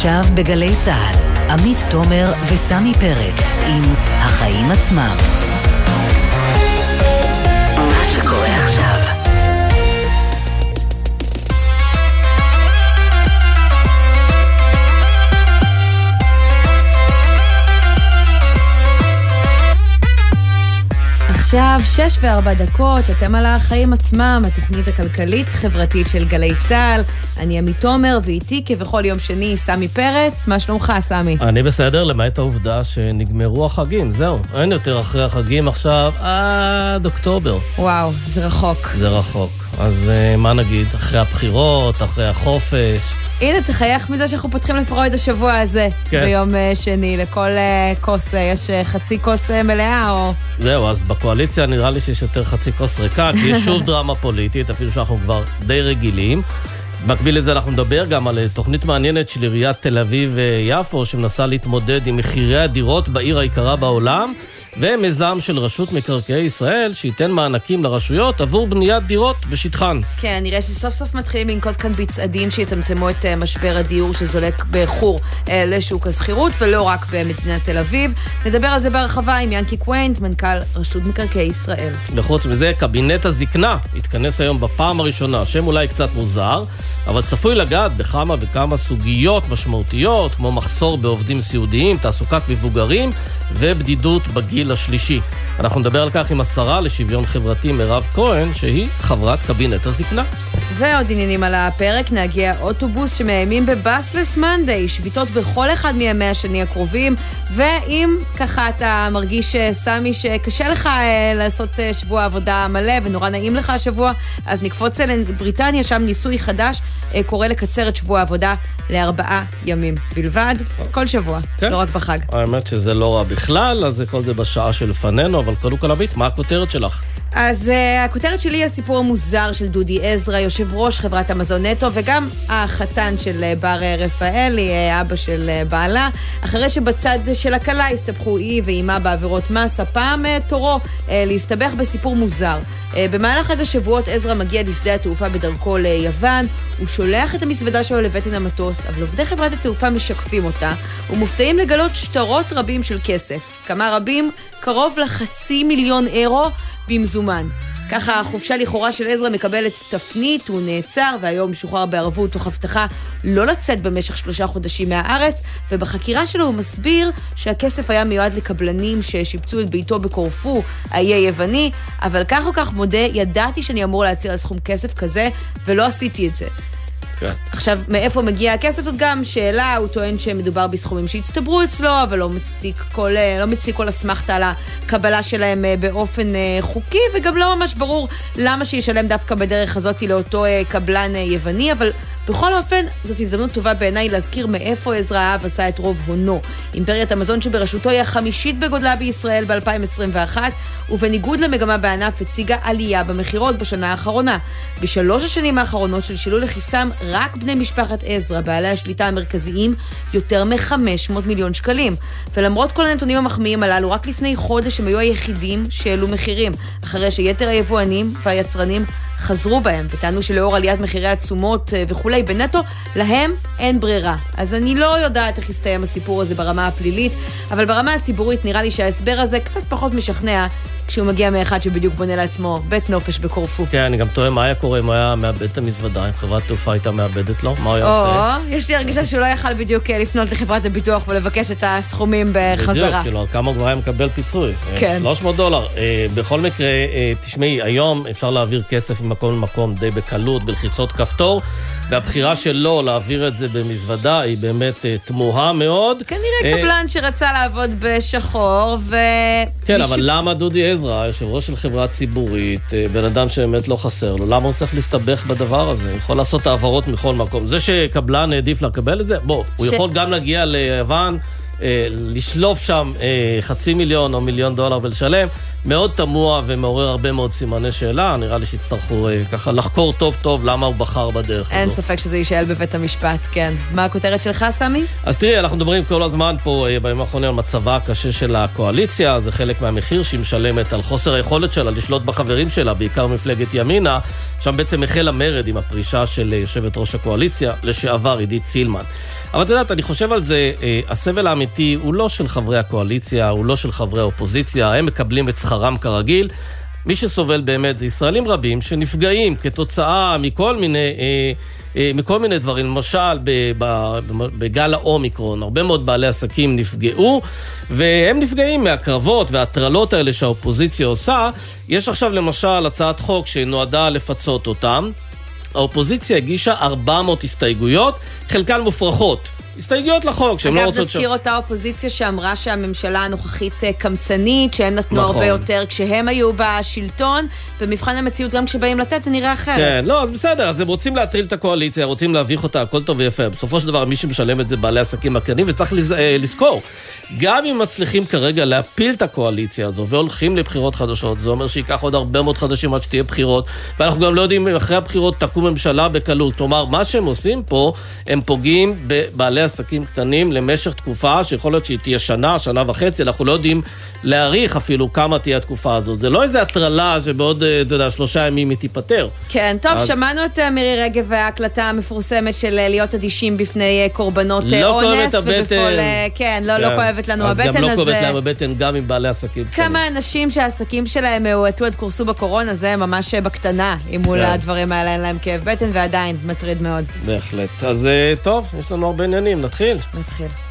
עכשיו בגלי צה"ל, עמית תומר וסמי פרץ עם החיים עצמם. עכשיו שש וארבע דקות, אתם על החיים עצמם, התוכנית הכלכלית-חברתית של גלי צה"ל. אני עמית תומר, ואיתי כבכל יום שני, סמי פרץ. מה שלומך, סמי? אני בסדר, למעט העובדה שנגמרו החגים, זהו. אין יותר אחרי החגים עכשיו עד אוקטובר. וואו, זה רחוק. זה רחוק. אז uh, מה נגיד, אחרי הבחירות, אחרי החופש. הנה, תחייך מזה שאנחנו פותחים את השבוע הזה, כן. ביום uh, שני. לכל uh, כוס uh, יש חצי כוס מלאה, או... זהו, אז בקואליציה נראה לי שיש יותר חצי כוס ריקה, כי יש שוב דרמה פוליטית, אפילו שאנחנו כבר די רגילים. במקביל לזה אנחנו נדבר גם על תוכנית מעניינת של עיריית תל אביב-יפו, שמנסה להתמודד עם מחירי הדירות בעיר היקרה בעולם. ומיזם של רשות מקרקעי ישראל, שייתן מענקים לרשויות עבור בניית דירות בשטחן. כן, נראה שסוף סוף מתחילים לנקוט כאן בצעדים שיצמצמו את אה, משבר הדיור שזולק באיחור אה, לשוק השכירות, ולא רק במדינת תל אביב. נדבר על זה בהרחבה עם ינקי קוויינט, מנכ"ל רשות מקרקעי ישראל. וחוץ מזה, קבינט הזקנה התכנס היום בפעם הראשונה, שם אולי קצת מוזר, אבל צפוי לגעת בכמה וכמה סוגיות משמעותיות, כמו מחסור בעובדים סיעודיים, תעסוקת מבוגרים ובדידות בגיל השלישי. אנחנו נדבר על כך עם השרה לשוויון חברתי מירב כהן, שהיא חברת קבינט הזקנה. ועוד עניינים על הפרק, נהגי האוטובוס שמאיימים בבאסלס מנדיי, שביתות בכל אחד מימי השני הקרובים, ואם ככה אתה מרגיש, אה, סמי, שקשה לך אה, לעשות אה, שבוע עבודה מלא ונורא נעים לך השבוע, אז נקפוץ לבריטניה, שם ניסוי חדש קורא לקצר את שבוע העבודה לארבעה ימים בלבד, כל שבוע, כן. לא רק בחג. האמת שזה לא רע בכלל, אז כל זה בשעה שלפנינו, אבל קודם כל, עמית, מה הכותרת שלך? אז uh, הכותרת שלי היא הסיפור המוזר של דודי עזרא, יושב ראש חברת המזון נטו, וגם החתן של uh, בר רפאלי, uh, אבא של בעלה, אחרי שבצד של הכלה הסתבכו היא ואימה בעבירות מס, הפעם uh, תורו uh, להסתבך בסיפור מוזר. Uh, במהלך חג השבועות עזרא מגיע לשדה התעופה בדרכו ליוון, הוא שולח את המזוודה שלו לבטן המטוס, אבל עובדי חברת התעופה משקפים אותה, ומופתעים לגלות שטרות רבים של כסף. כמה רבים? קרוב לחצי מיליון אירו במזומן. ככה החופשה לכאורה של עזרא מקבלת תפנית, הוא נעצר והיום משוחרר בערבות תוך הבטחה לא לצאת במשך שלושה חודשים מהארץ, ובחקירה שלו הוא מסביר שהכסף היה מיועד לקבלנים ששיפצו את ביתו בקורפו, האי היווני, אבל כך או כך מודה, ידעתי שאני אמור להצהיר על סכום כסף כזה, ולא עשיתי את זה. כן. עכשיו, מאיפה מגיע הכסף זאת גם שאלה, הוא טוען שמדובר בסכומים שהצטברו אצלו, אבל לא מצדיק כל, אה, לא מציג כל אסמכתה על הקבלה שלהם אה, באופן אה, חוקי, וגם לא ממש ברור למה שישלם דווקא בדרך הזאת לאותו קבלן יווני, אבל בכל אופן, זאת הזדמנות טובה בעיניי להזכיר מאיפה עזרא האב עשה את רוב הונו. אימפריית המזון שבראשותו היא החמישית בגודלה בישראל ב-2021, ובניגוד למגמה בענף הציגה עלייה במכירות בשנה האחרונה. בשלוש השנים האחרונות שלשלו לכיסם רק בני משפחת עזרא, בעלי השליטה המרכזיים, יותר מ-500 מיליון שקלים. ולמרות כל הנתונים המחמיאים הללו, רק לפני חודש הם היו היחידים שהעלו מחירים, אחרי שיתר היבואנים והיצרנים חזרו בהם וטענו שלאור עליית מחירי התשומות אה, וכולי בנטו, להם אין ברירה. אז אני לא יודעת איך יסתיים הסיפור הזה ברמה הפלילית, אבל ברמה הציבורית נראה לי שההסבר הזה קצת פחות משכנע כשהוא מגיע מאחד שבדיוק בונה לעצמו בית נופש בקורפו. כן, אני גם תוהה מה היה קורה אם הוא היה מאבד את המזוודה, אם חברת תעופה הייתה מאבדת לו, מה הוא היה עושה? או, יש לי הרגשה שהוא לא יכל בדיוק אה, לפנות לחברת הביטוח ולבקש את הסכומים בחזרה. בדיוק, כאילו, כמה הוא כבר היה מקבל פיצוי. כן. 300 דולר. אה, בכל מקרה, תשמעי, היום אפשר להעביר כסף ממקום למקום די בקלות, בלחיצות כפתור. והבחירה שלו להעביר את זה במזוודה היא באמת uh, תמוהה מאוד. כנראה uh, קבלן שרצה לעבוד בשחור, ו... כן. אבל למה דודי עזרא, יושב ראש של חברה ציבורית, uh, בן אדם שבאמת לא חסר לו, למה הוא צריך להסתבך בדבר הזה? הוא יכול לעשות העברות מכל מקום. זה שקבלן העדיף לקבל את זה, בוא, הוא. יכול גם להגיע ליוון. אה, לשלוף שם אה, חצי מיליון או מיליון דולר ולשלם, מאוד תמוה ומעורר הרבה מאוד סימני שאלה. נראה לי שיצטרכו אה, ככה לחקור טוב טוב למה הוא בחר בדרך אין הזו. אין ספק שזה יישאל בבית המשפט, כן. מה הכותרת שלך, סמי? אז תראי, אנחנו מדברים כל הזמן פה בימים האחרונים על מצבה הקשה של הקואליציה, זה חלק מהמחיר שהיא משלמת על חוסר היכולת שלה לשלוט בחברים שלה, בעיקר מפלגת ימינה. שם בעצם החל המרד עם הפרישה של יושבת ראש הקואליציה, לשעבר עידית סילמן. אבל את יודעת, אני חושב על זה, אה, הסבל האמיתי הוא לא של חברי הקואליציה, הוא לא של חברי האופוזיציה, הם מקבלים את שכרם כרגיל. מי שסובל באמת זה ישראלים רבים שנפגעים כתוצאה מכל מיני... אה, אה, מכל מיני דברים, למשל בגל האומיקרון, הרבה מאוד בעלי עסקים נפגעו, והם נפגעים מהקרבות וההטרלות האלה שהאופוזיציה עושה. יש עכשיו למשל הצעת חוק שנועדה לפצות אותם. האופוזיציה הגישה 400 הסתייגויות, חלקן מופרכות. הסתייגויות לחוק, שהן לא רוצות... אגב, נזכיר ש... אותה אופוזיציה שאמרה שהממשלה הנוכחית אה, קמצנית, שהם נתנו נכון. הרבה יותר כשהם היו בשלטון, במבחן המציאות גם כשבאים לתת זה נראה אחרת. כן, לא, אז בסדר, אז הם רוצים להטריל את הקואליציה, רוצים להביך אותה, הכל טוב ויפה. בסופו של דבר, מי שמשלם את זה בעלי עסקים הקטנים, וצריך לז... אה, לזכור, גם אם מצליחים כרגע להפיל את הקואליציה הזו והולכים לבחירות חדשות, זה אומר שייקח עוד הרבה מאוד חודשים עד שתהיה בחירות, ואנחנו גם לא יודעים אם אחרי הבחירות תקום ממשלה בקלות. כלומר, מה שהם עושים פה, הם פוגעים בבעלי עסקים קטנים למשך תקופה שיכול להיות שהיא תהיה שנה, שנה וחצי, אנחנו לא יודעים להעריך אפילו כמה תהיה התקופה הזאת. זה לא איזה הטרלה שבעוד, אה, אתה יודע, שלושה ימים היא תיפתר. כן, טוב, אז... שמענו את אה, מירי רגב וההקלטה המפורסמת של אה, להיות אדישים בפני קורבנות לא אונס. לא כואבת הבטן. כן, לא, לא כן. לא כואבת לנו אז הבטן. אז גם לא כואבת להם הבטן גם עם בעלי עסקים קטנים. כמה אנשים שהעסקים שלהם הואטו עד קורסו בקורונה, זה ממש בקטנה, אם מול כן. הדברים האלה אין להם כאב בטן, ועדיין מטריד מאוד. בהחלט. אז טוב, יש לנו הרבה עניינים, נתחיל. נתחיל.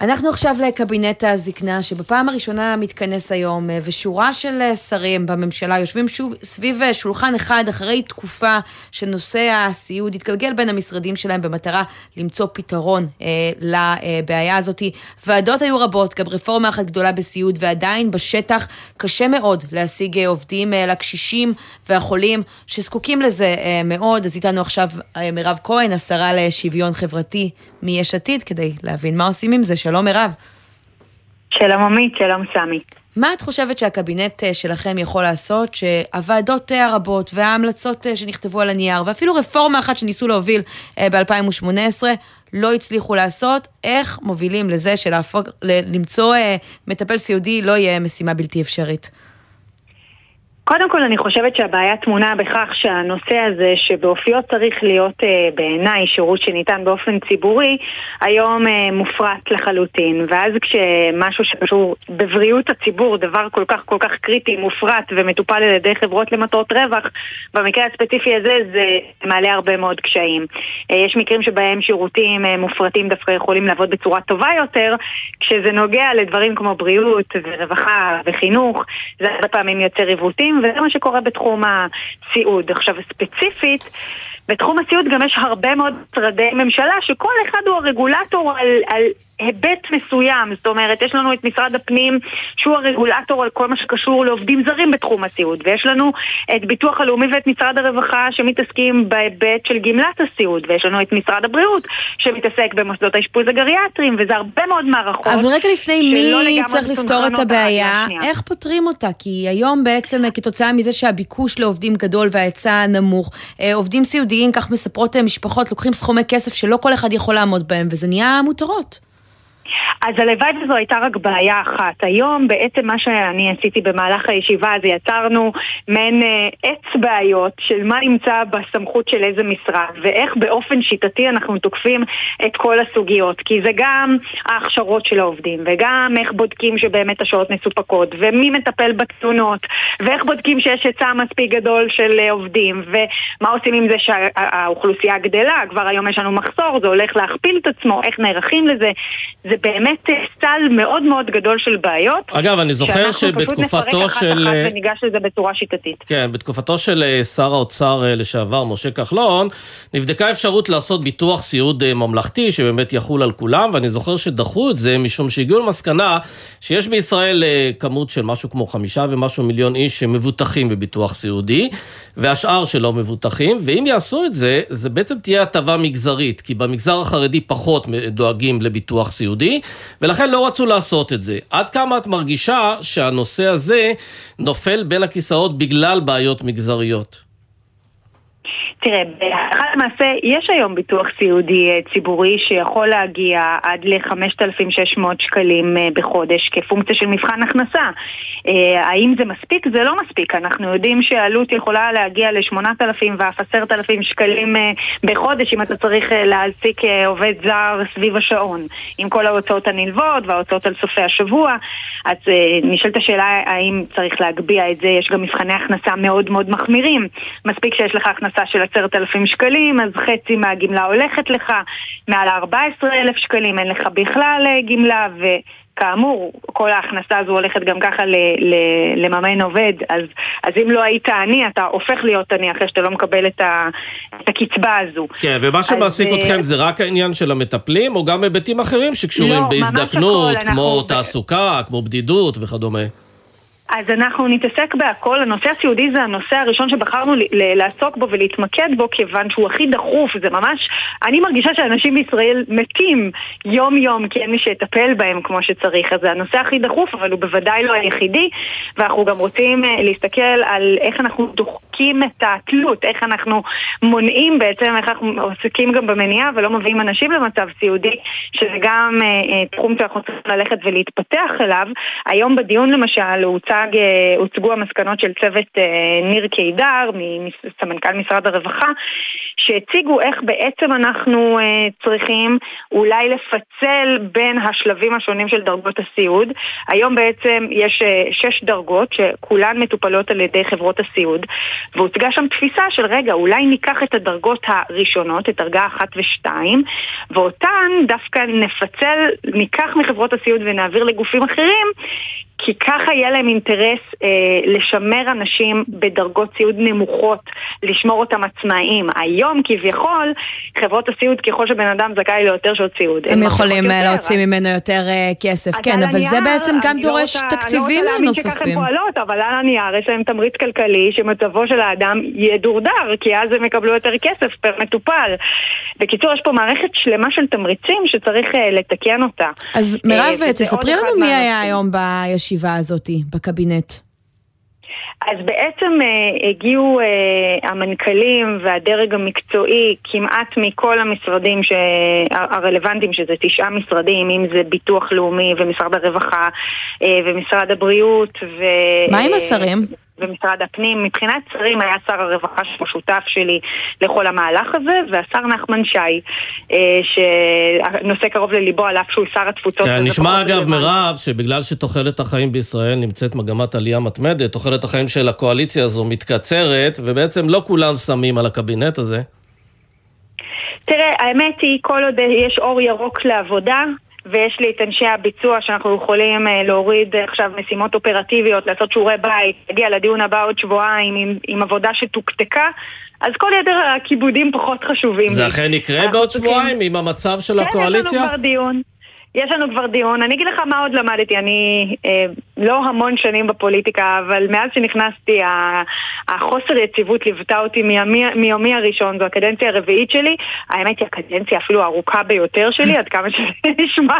אנחנו עכשיו לקבינט הזקנה, שבפעם הראשונה מתכנס היום, אה, ושורה של אה, שרים בממשלה יושבים שוב סביב אה, שולחן אחד אחרי תקופה שנושא הסיעוד התגלגל בין המשרדים שלהם במטרה למצוא פתרון אה, לבעיה הזאת. ועדות היו רבות, גם רפורמה אחת גדולה בסיעוד, ועדיין בשטח קשה מאוד להשיג עובדים אה, לקשישים והחולים שזקוקים לזה אה, מאוד. אז איתנו עכשיו אה, מירב כהן, השרה לשוויון חברתי מיש עתיד, כדי להבין מה עושים עם זה. שלום מירב. שלום עמית, שלום סמי. מה את חושבת שהקבינט אה, שלכם יכול לעשות, שהוועדות אה, הרבות וההמלצות אה, שנכתבו על הנייר, ואפילו רפורמה אחת שניסו להוביל ב-2018, לא הצליחו לעשות? איך מובילים לזה שלמצוא מטפל סיעודי לא יהיה משימה בלתי אפשרית? קודם כל אני חושבת שהבעיה טמונה בכך שהנושא הזה שבאופיו צריך להיות אה, בעיניי שירות שניתן באופן ציבורי היום אה, מופרט לחלוטין ואז כשמשהו שקשור בבריאות הציבור, דבר כל כך כל כך קריטי, מופרט ומטופל על ידי חברות למטרות רווח במקרה הספציפי הזה זה מעלה הרבה מאוד קשיים. אה, יש מקרים שבהם שירותים אה, מופרטים דווקא יכולים לעבוד בצורה טובה יותר כשזה נוגע לדברים כמו בריאות ורווחה וחינוך זה הרבה פעמים יוצר עיוותים וזה מה שקורה בתחום הסיעוד. עכשיו, ספציפית, בתחום הסיעוד גם יש הרבה מאוד משרדי ממשלה שכל אחד הוא הרגולטור על, על היבט מסוים, זאת אומרת, יש לנו את משרד הפנים שהוא הרגולטור על כל מה שקשור לעובדים זרים בתחום הסיעוד, ויש לנו את ביטוח הלאומי ואת משרד הרווחה שמתעסקים בהיבט של גמלת הסיעוד, ויש לנו את משרד הבריאות שמתעסק במוסדות האשפוז הגריאטריים, וזה הרבה מאוד מערכות. אבל רגע לפני מי צריך לפתור את הבעיה, איך פותרים אותה? כי היום בעצם כתוצאה מזה שהביקוש לעובדים גדול וההיצע נמוך, אה, עובדים סיעודיים, כך מספרות אה, משפחות, לוקחים סכומי כסף שלא כל אחד יכול לעמוד בהם, וזה נהיה מותרות. אז הלוואי וזו הייתה רק בעיה אחת. היום בעצם מה שאני עשיתי במהלך הישיבה הזה, יצרנו מעין אה, עץ בעיות של מה נמצא בסמכות של איזה משרד, ואיך באופן שיטתי אנחנו תוקפים את כל הסוגיות. כי זה גם ההכשרות של העובדים, וגם איך בודקים שבאמת השעות מסופקות, ומי מטפל בתלונות, ואיך בודקים שיש היצע מספיק גדול של אה, עובדים, ומה עושים עם זה שהאוכלוסייה גדלה, כבר היום יש לנו מחסור, זה הולך להכפיל את עצמו, איך נערכים לזה. זה זה באמת אה, סל מאוד מאוד גדול של בעיות. אגב, אני זוכר שבתקופתו של... שאנחנו פשוט נפרק אחת אחת וניגש לזה בצורה שיטתית. כן, בתקופתו של אה, שר האוצר אה, לשעבר, משה כחלון, נבדקה אפשרות לעשות ביטוח סיעוד ממלכתי, שבאמת יחול על כולם, ואני זוכר שדחו את זה, משום שהגיעו למסקנה שיש בישראל כמות של משהו כמו חמישה ומשהו מיליון איש שמבוטחים בביטוח סיעודי, והשאר שלא מבוטחים, ואם יעשו את זה, זה בעצם תהיה הטבה מגזרית, כי במגזר החרדי פחות דואגים לביטוח סיעודי. היהודי, ולכן לא רצו לעשות את זה. עד כמה את מרגישה שהנושא הזה נופל בין הכיסאות בגלל בעיות מגזריות? תראה, בהלכה למעשה יש היום ביטוח סיעודי אה, ציבורי שיכול להגיע עד ל-5,600 שקלים אה, בחודש כפונקציה של מבחן הכנסה. אה, האם זה מספיק? זה לא מספיק. אנחנו יודעים שהעלות יכולה להגיע ל-8,000 ואף 10,000 שקלים בחודש אם אתה צריך להעסיק עובד זר סביב השעון, עם כל ההוצאות הנלוות וההוצאות על סופי השבוע. אז נשאלת השאלה האם צריך להגביה את זה, יש גם מבחני הכנסה מאוד מאוד מחמירים. מספיק שיש לך הכנסה של עשרת אלפים שקלים, אז חצי מהגמלה הולכת לך, מעל 14 אלף שקלים אין לך בכלל אה, גמלה, וכאמור, כל ההכנסה הזו הולכת גם ככה ל- ל- לממן עובד, אז, אז אם לא היית עני, אתה הופך להיות עני אחרי שאתה לא מקבל את, ה- את הקצבה הזו. כן, ומה שמעסיק אז, אתכם זה רק העניין של המטפלים, או גם היבטים אחרים שקשורים לא, בהזדקנות, כמו תעסוקה, כמו בדידות וכדומה? אז אנחנו נתעסק בהכל. הנושא הסיעודי זה הנושא הראשון שבחרנו לעסוק בו ולהתמקד בו כיוון שהוא הכי דחוף. זה ממש... אני מרגישה שאנשים בישראל מתים יום-יום כי אין מי שיטפל בהם כמו שצריך. אז זה הנושא הכי דחוף, אבל הוא בוודאי לא היחידי. ואנחנו גם רוצים אה, להסתכל על איך אנחנו דוחקים את התלות, איך אנחנו מונעים בעצם, איך אנחנו עוסקים גם במניעה ולא מביאים אנשים למצב סיעודי, שזה גם אה, אה, תחום שאנחנו צריכים ללכת ולהתפתח אליו. היום בדיון למשל הוצא הוצג, אה, הוצגו המסקנות של צוות אה, ניר קידר, סמנכ"ל משרד הרווחה, שהציגו איך בעצם אנחנו אה, צריכים אולי לפצל בין השלבים השונים של דרגות הסיעוד. היום בעצם יש שש דרגות שכולן מטופלות על ידי חברות הסיעוד, והוצגה שם תפיסה של רגע, אולי ניקח את הדרגות הראשונות, את דרגה אחת ושתיים, ואותן דווקא נפצל, ניקח מחברות הסיעוד ונעביר לגופים אחרים, כי ככה יהיה להם אינטרס אה, לשמר אנשים בדרגות סיעוד נמוכות, לשמור אותם עצמאיים. היום כביכול, חברות הסיעוד, ככל שבן אדם זכאי ליותר שעות סיעוד. הם יכולים אה, יותר, להוציא. ממנו יותר אה, כסף, כן, אבל הנייר, זה בעצם גם לא דורש לא תקציבים נוספים. אני לא רוצה להאמין שככה הן פועלות, אבל על הנייר יש להם תמריץ כלכלי שמצבו של האדם ידורדר, כי אז הם יקבלו יותר כסף פר מטופל. בקיצור, יש פה מערכת שלמה של תמריצים שצריך אה, לתקן אותה. אז מירב, אה, תספרי לנו מי היה היום בישיבה. הישיבה הזאת בקבינט? אז בעצם אה, הגיעו אה, המנכ"לים והדרג המקצועי כמעט מכל המשרדים ש... הרלוונטיים, שזה תשעה משרדים, אם זה ביטוח לאומי ומשרד הרווחה אה, ומשרד הבריאות ו... מה עם השרים? ומשרד הפנים. מבחינת שרים היה שר הרווחה שהוא שותף שלי לכל המהלך הזה, והשר נחמן שי, אה, שנושא קרוב לליבו על אף שהוא שר התפוצות. כן, נשמע אגב, מירב, שבגלל שתוחלת החיים בישראל נמצאת מגמת עלייה מתמדת, תוחלת החיים של הקואליציה הזו מתקצרת, ובעצם לא כולם שמים על הקבינט הזה. תראה, האמת היא, כל עוד יש אור ירוק לעבודה, ויש לי את אנשי הביצוע שאנחנו יכולים אה, להוריד עכשיו משימות אופרטיביות, לעשות שיעורי בית, להגיע לדיון הבא עוד שבועיים עם, עם עבודה שתוקתקה. אז כל יתר הכיבודים פחות חשובים. זה אכן יקרה בעוד שבועיים עם המצב של כן, הקואליציה? כן, יש לנו כבר דיון. יש לנו כבר דיון. אני אגיד לך מה עוד למדתי. אני אה, לא המון שנים בפוליטיקה, אבל מאז שנכנסתי, החוסר יציבות ליוותה אותי מיומי, מיומי הראשון, זו הקדנציה הרביעית שלי. האמת היא הקדנציה אפילו הארוכה ביותר שלי, עד כמה שזה נשמע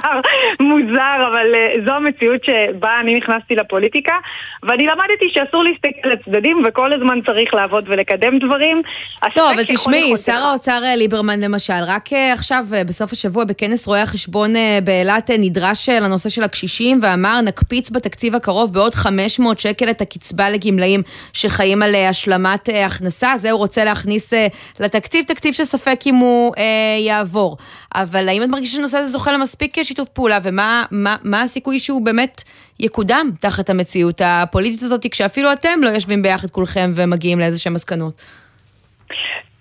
מוזר, אבל אה, זו המציאות שבה אני נכנסתי לפוליטיקה. ואני למדתי שאסור להסתכל לצדדים, וכל הזמן צריך לעבוד ולקדם דברים. לא, אבל תשמעי, שר האוצר אה, ליברמן למשל, רק אה, עכשיו, בסוף השבוע, בכנס רואי החשבון באילת, נדרש לנושא של הקשישים, ואמר, נקפיץ בתקציב הקרוב בעוד 500 שקל את הקצבה לגמלאים שחיים על השלמת הכנסה. זה הוא רוצה להכניס לתקציב, תקציב שספק אם הוא אה, יעבור. אבל האם את מרגישה שהנושא הזה זוכה למספיק שיתוף פעולה, ומה מה, מה הסיכוי שהוא באמת יקודם תחת המציאות הפוליטית הזאת, כשאפילו אתם לא יושבים ביחד כולכם ומגיעים לאיזה שהם מסקנות?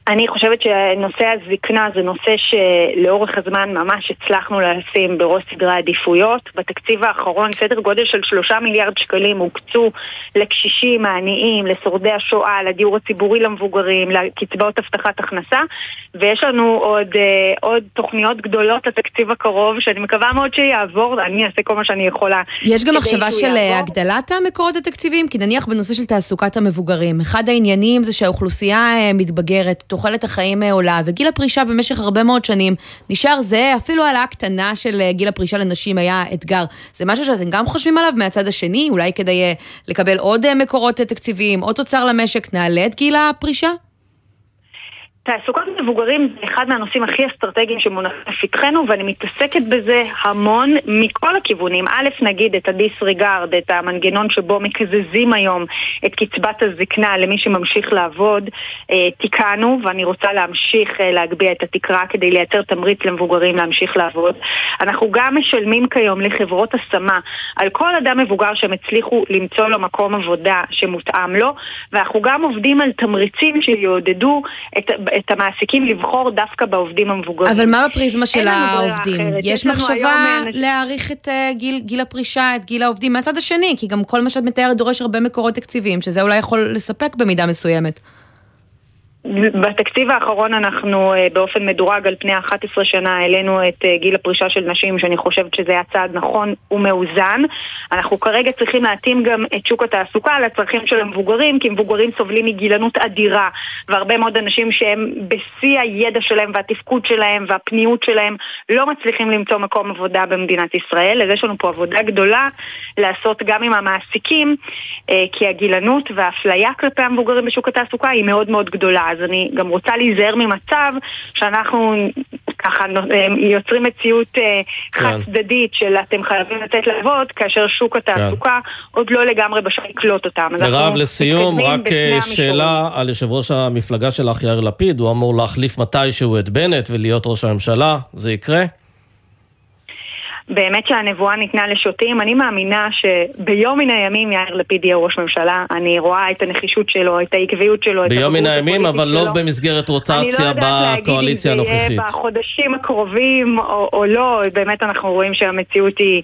אני חושבת שנושא הזקנה זה נושא שלאורך הזמן ממש הצלחנו לשים בראש סדרי העדיפויות. בתקציב האחרון סדר גודל של שלושה מיליארד שקלים הוקצו לקשישים, העניים, לשורדי השואה, לדיור הציבורי למבוגרים, לקצבאות הבטחת הכנסה, ויש לנו עוד, אה, עוד תוכניות גדולות לתקציב הקרוב, שאני מקווה מאוד שיעבור, אני אעשה כל מה שאני יכולה. יש גם מחשבה של יעבור. הגדלת המקורות התקציביים? כי נניח בנושא של תעסוקת המבוגרים, אחד העניינים זה שהאוכלוסייה אה, מתבגרת. תוחלת החיים עולה, וגיל הפרישה במשך הרבה מאוד שנים נשאר זה, אפילו העלאה קטנה של אה, גיל הפרישה לנשים היה אתגר. זה משהו שאתם גם חושבים עליו מהצד השני, אולי כדי אה, לקבל עוד אה, מקורות תקציביים, עוד תוצר למשק, נעלה את גיל הפרישה? תעסוקת מבוגרים זה אחד מהנושאים הכי אסטרטגיים שמונחים לפתחנו ואני מתעסקת בזה המון מכל הכיוונים. א', נגיד את הדיסריגרד, את המנגנון שבו מקזזים היום את קצבת הזקנה למי שממשיך לעבוד, אה, תיקנו ואני רוצה להמשיך אה, להגביה את התקרה כדי לייצר תמריץ למבוגרים להמשיך לעבוד. אנחנו גם משלמים כיום לחברות השמה על כל אדם מבוגר שהם הצליחו למצוא לו מקום עבודה שמותאם לו ואנחנו גם עובדים על תמריצים שיעודדו את, את המעסיקים לבחור דווקא בעובדים המבוגרים. אבל מה בפריזמה של העובדים? יש מחשבה להאריך את אה, גיל, גיל הפרישה, את גיל העובדים מהצד השני, כי גם כל מה שאת מתארת דורש הרבה מקורות תקציביים, שזה אולי יכול לספק במידה מסוימת. בתקציב האחרון אנחנו אה, באופן מדורג על פני 11 שנה העלינו את אה, גיל הפרישה של נשים שאני חושבת שזה היה צעד נכון ומאוזן. אנחנו כרגע צריכים להתאים גם את שוק התעסוקה לצרכים של המבוגרים כי מבוגרים סובלים מגילנות אדירה והרבה מאוד אנשים שהם בשיא הידע שלהם והתפקוד שלהם והפניות שלהם לא מצליחים למצוא מקום עבודה במדינת ישראל. אז יש לנו פה עבודה גדולה לעשות גם עם המעסיקים אה, כי הגילנות והאפליה כלפי המבוגרים בשוק התעסוקה היא מאוד מאוד גדולה. אז אני גם רוצה להיזהר ממצב שאנחנו ככה אה, יוצרים מציאות אה, כן. חד צדדית של אתם חייבים לצאת לעבוד, כאשר שוק התעסוקה כן. עוד לא לגמרי בשביל לקלוט אותם. מירב, לסיום, רק אה, שאלה על יושב ראש המפלגה שלך, יאיר לפיד, הוא אמור להחליף מתישהו את בנט ולהיות ראש הממשלה, זה יקרה? באמת שהנבואה ניתנה לשוטים. אני מאמינה שביום מן הימים יאיר לפיד יהיה ראש ממשלה. אני רואה את הנחישות שלו, את העקביות שלו, את ביום מן הימים, אבל לא במסגרת רוטציה בקואליציה הנוכחית. אני לא יודעת להגיד אם זה יהיה בחודשים הקרובים או, או לא. באמת אנחנו רואים שהמציאות היא,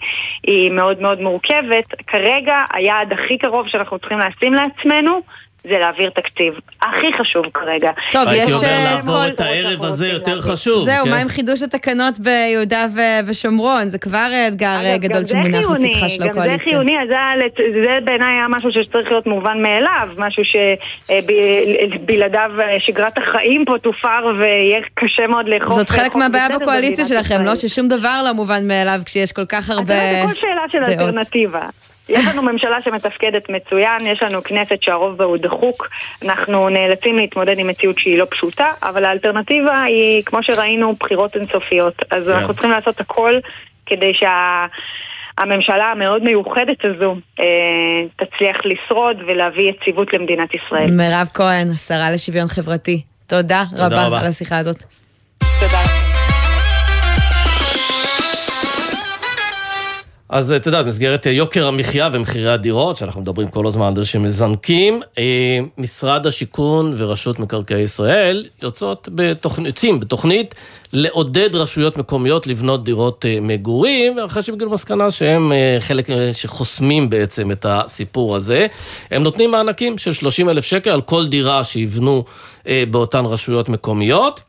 היא מאוד מאוד מורכבת. כרגע היעד הכי קרוב שאנחנו צריכים לשים לעצמנו זה להעביר תקציב. הכי חשוב כרגע. טוב, יש... הייתי אומר אה, לעבור את הערב הזה יותר חשוב. זהו, כן? מה עם חידוש התקנות ביהודה ושומרון? זה כבר אתגר אה, גדול שמונח לפתחה של הקואליציה. גם זה חיוני, זה בעיניי היה משהו שצריך להיות מובן מאליו, משהו שבלעדיו אה, שגרת החיים פה תופר ויהיה קשה מאוד לאכוף. זאת חלק מהבעיה בקואליציה שלכם, לא? ששום דבר לא מובן מאליו כשיש כל כך הרבה דעות. זה כל שאלה של אלטרנטיבה. יש לנו ממשלה שמתפקדת מצוין, יש לנו כנסת שהרוב בה הוא דחוק, אנחנו נאלצים להתמודד עם מציאות שהיא לא פשוטה, אבל האלטרנטיבה היא, כמו שראינו, בחירות אינסופיות. אז yeah. כן. אנחנו צריכים לעשות הכל כדי שה... הממשלה המאוד מיוחדת הזו אה, תצליח לשרוד ולהביא יציבות למדינת ישראל. מירב כהן, השרה לשוויון חברתי, תודה, תודה רבה, רבה על השיחה הזאת. תודה. אז אתה יודע, במסגרת אה, יוקר המחיה ומחירי הדירות, שאנחנו מדברים כל הזמן על זה שמזנקים, אה, משרד השיכון ורשות מקרקעי ישראל יוצאות בתוכנית, יוצאים בתוכנית לעודד רשויות מקומיות לבנות דירות אה, מגורים, אחרי שהם הגיעו למסקנה שהם חלק שחוסמים בעצם את הסיפור הזה. הם נותנים מענקים של 30 אלף שקל על כל דירה שיבנו באותן רשויות מקומיות.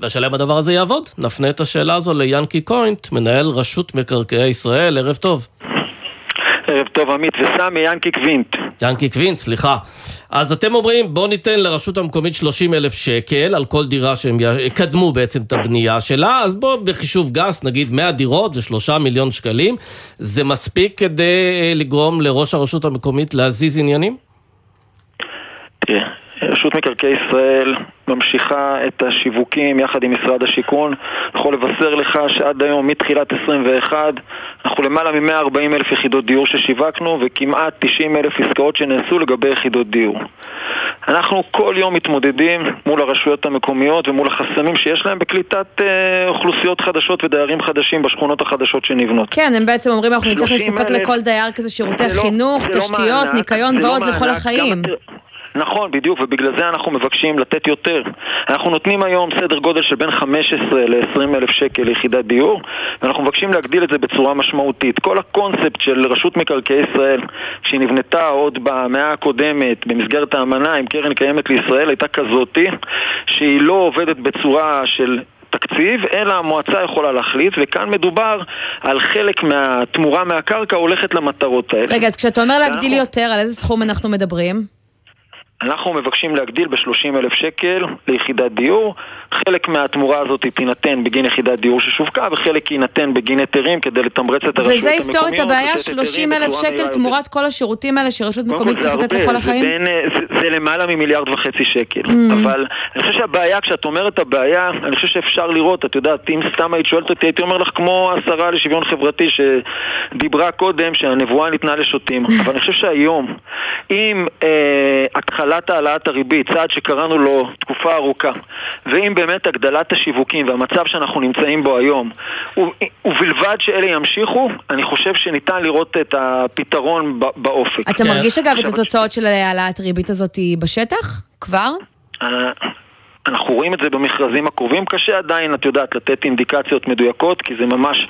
והשאלה אם הדבר הזה יעבוד. נפנה את השאלה הזו לינקי קווינט, מנהל רשות מקרקעי ישראל, ערב טוב. ערב טוב עמית וסמי, ינקי קווינט. ינקי קווינט, סליחה. אז אתם אומרים, בואו ניתן לרשות המקומית 30 אלף שקל על כל דירה שהם יקדמו בעצם את הבנייה שלה, אז בואו בחישוב גס, נגיד 100 דירות זה 3 מיליון שקלים, זה מספיק כדי אה, לגרום לראש הרשות המקומית להזיז עניינים? תראה, רשות מקרקעי ישראל ממשיכה את השיווקים יחד עם משרד השיכון. אני יכול לבשר לך שעד היום, מתחילת 21, אנחנו למעלה מ-140 אלף יחידות דיור ששיווקנו וכמעט 90 אלף עסקאות שנעשו לגבי יחידות דיור. אנחנו כל יום מתמודדים מול הרשויות המקומיות ומול החסמים שיש להם בקליטת אה, אוכלוסיות חדשות ודיירים חדשים בשכונות החדשות שנבנות. כן, הם בעצם אומרים אנחנו נצטרך לספק לכל דייר כזה שירותי לא- חינוך, לא, תשתיות, לא ניקיון ועוד לא לכל החיים. נכון, בדיוק, ובגלל זה אנחנו מבקשים לתת יותר. אנחנו נותנים היום סדר גודל של בין 15 ל-20 אלף שקל ליחידת דיור, ואנחנו מבקשים להגדיל את זה בצורה משמעותית. כל הקונספט של רשות מקרקעי ישראל, שהיא נבנתה עוד במאה הקודמת במסגרת האמנה עם קרן קיימת לישראל, הייתה כזאתי, שהיא לא עובדת בצורה של תקציב, אלא המועצה יכולה להחליט, וכאן מדובר על חלק מהתמורה מהקרקע הולכת למטרות האלה. רגע, אז כשאתה אומר להגדיל. יותר, על איזה סכום אנחנו מדברים? אנחנו מבקשים להגדיל ב-30 אלף שקל ליחידת דיור. חלק מהתמורה הזאת תינתן בגין יחידת דיור ששווקה, וחלק יינתן בגין היתרים כדי לתמרץ את הרשויות וזה המקומיות. יפתור את הבעיה, לתת היתרים 30 אלף שקל תמורת כל השירותים האלה שרשות מקומית זה צריך לתת לכל זה החיים? בין, אה, זה, זה למעלה ממיליארד וחצי שקל. Mm. אבל אני חושב שהבעיה, כשאת אומרת הבעיה, אני חושב שאפשר לראות, את יודעת, אם סתם היית שואלת אותי, הייתי אומר לך כמו השרה לשוויון חברתי שדיברה קודם, שהנבואה ניתנה לשוטים. אבל אני חושב שהיום, עם אה, התחלת העלאת הריבית, צעד שקראנו לו תקופה ארוכה, ועם באמת הגדלת השיווקים והמצב שאנחנו נמצאים בו היום, ובלבד שאלה ימשיכו, אני חושב שניתן לראות את הפתרון באופק. אתה כן. מרגיש אגב את התוצאות של העלאת ריבית הזאת בשטח? כבר? אנחנו רואים את זה במכרזים הקרובים, קשה עדיין, את יודעת, לתת אינדיקציות מדויקות, כי זה ממש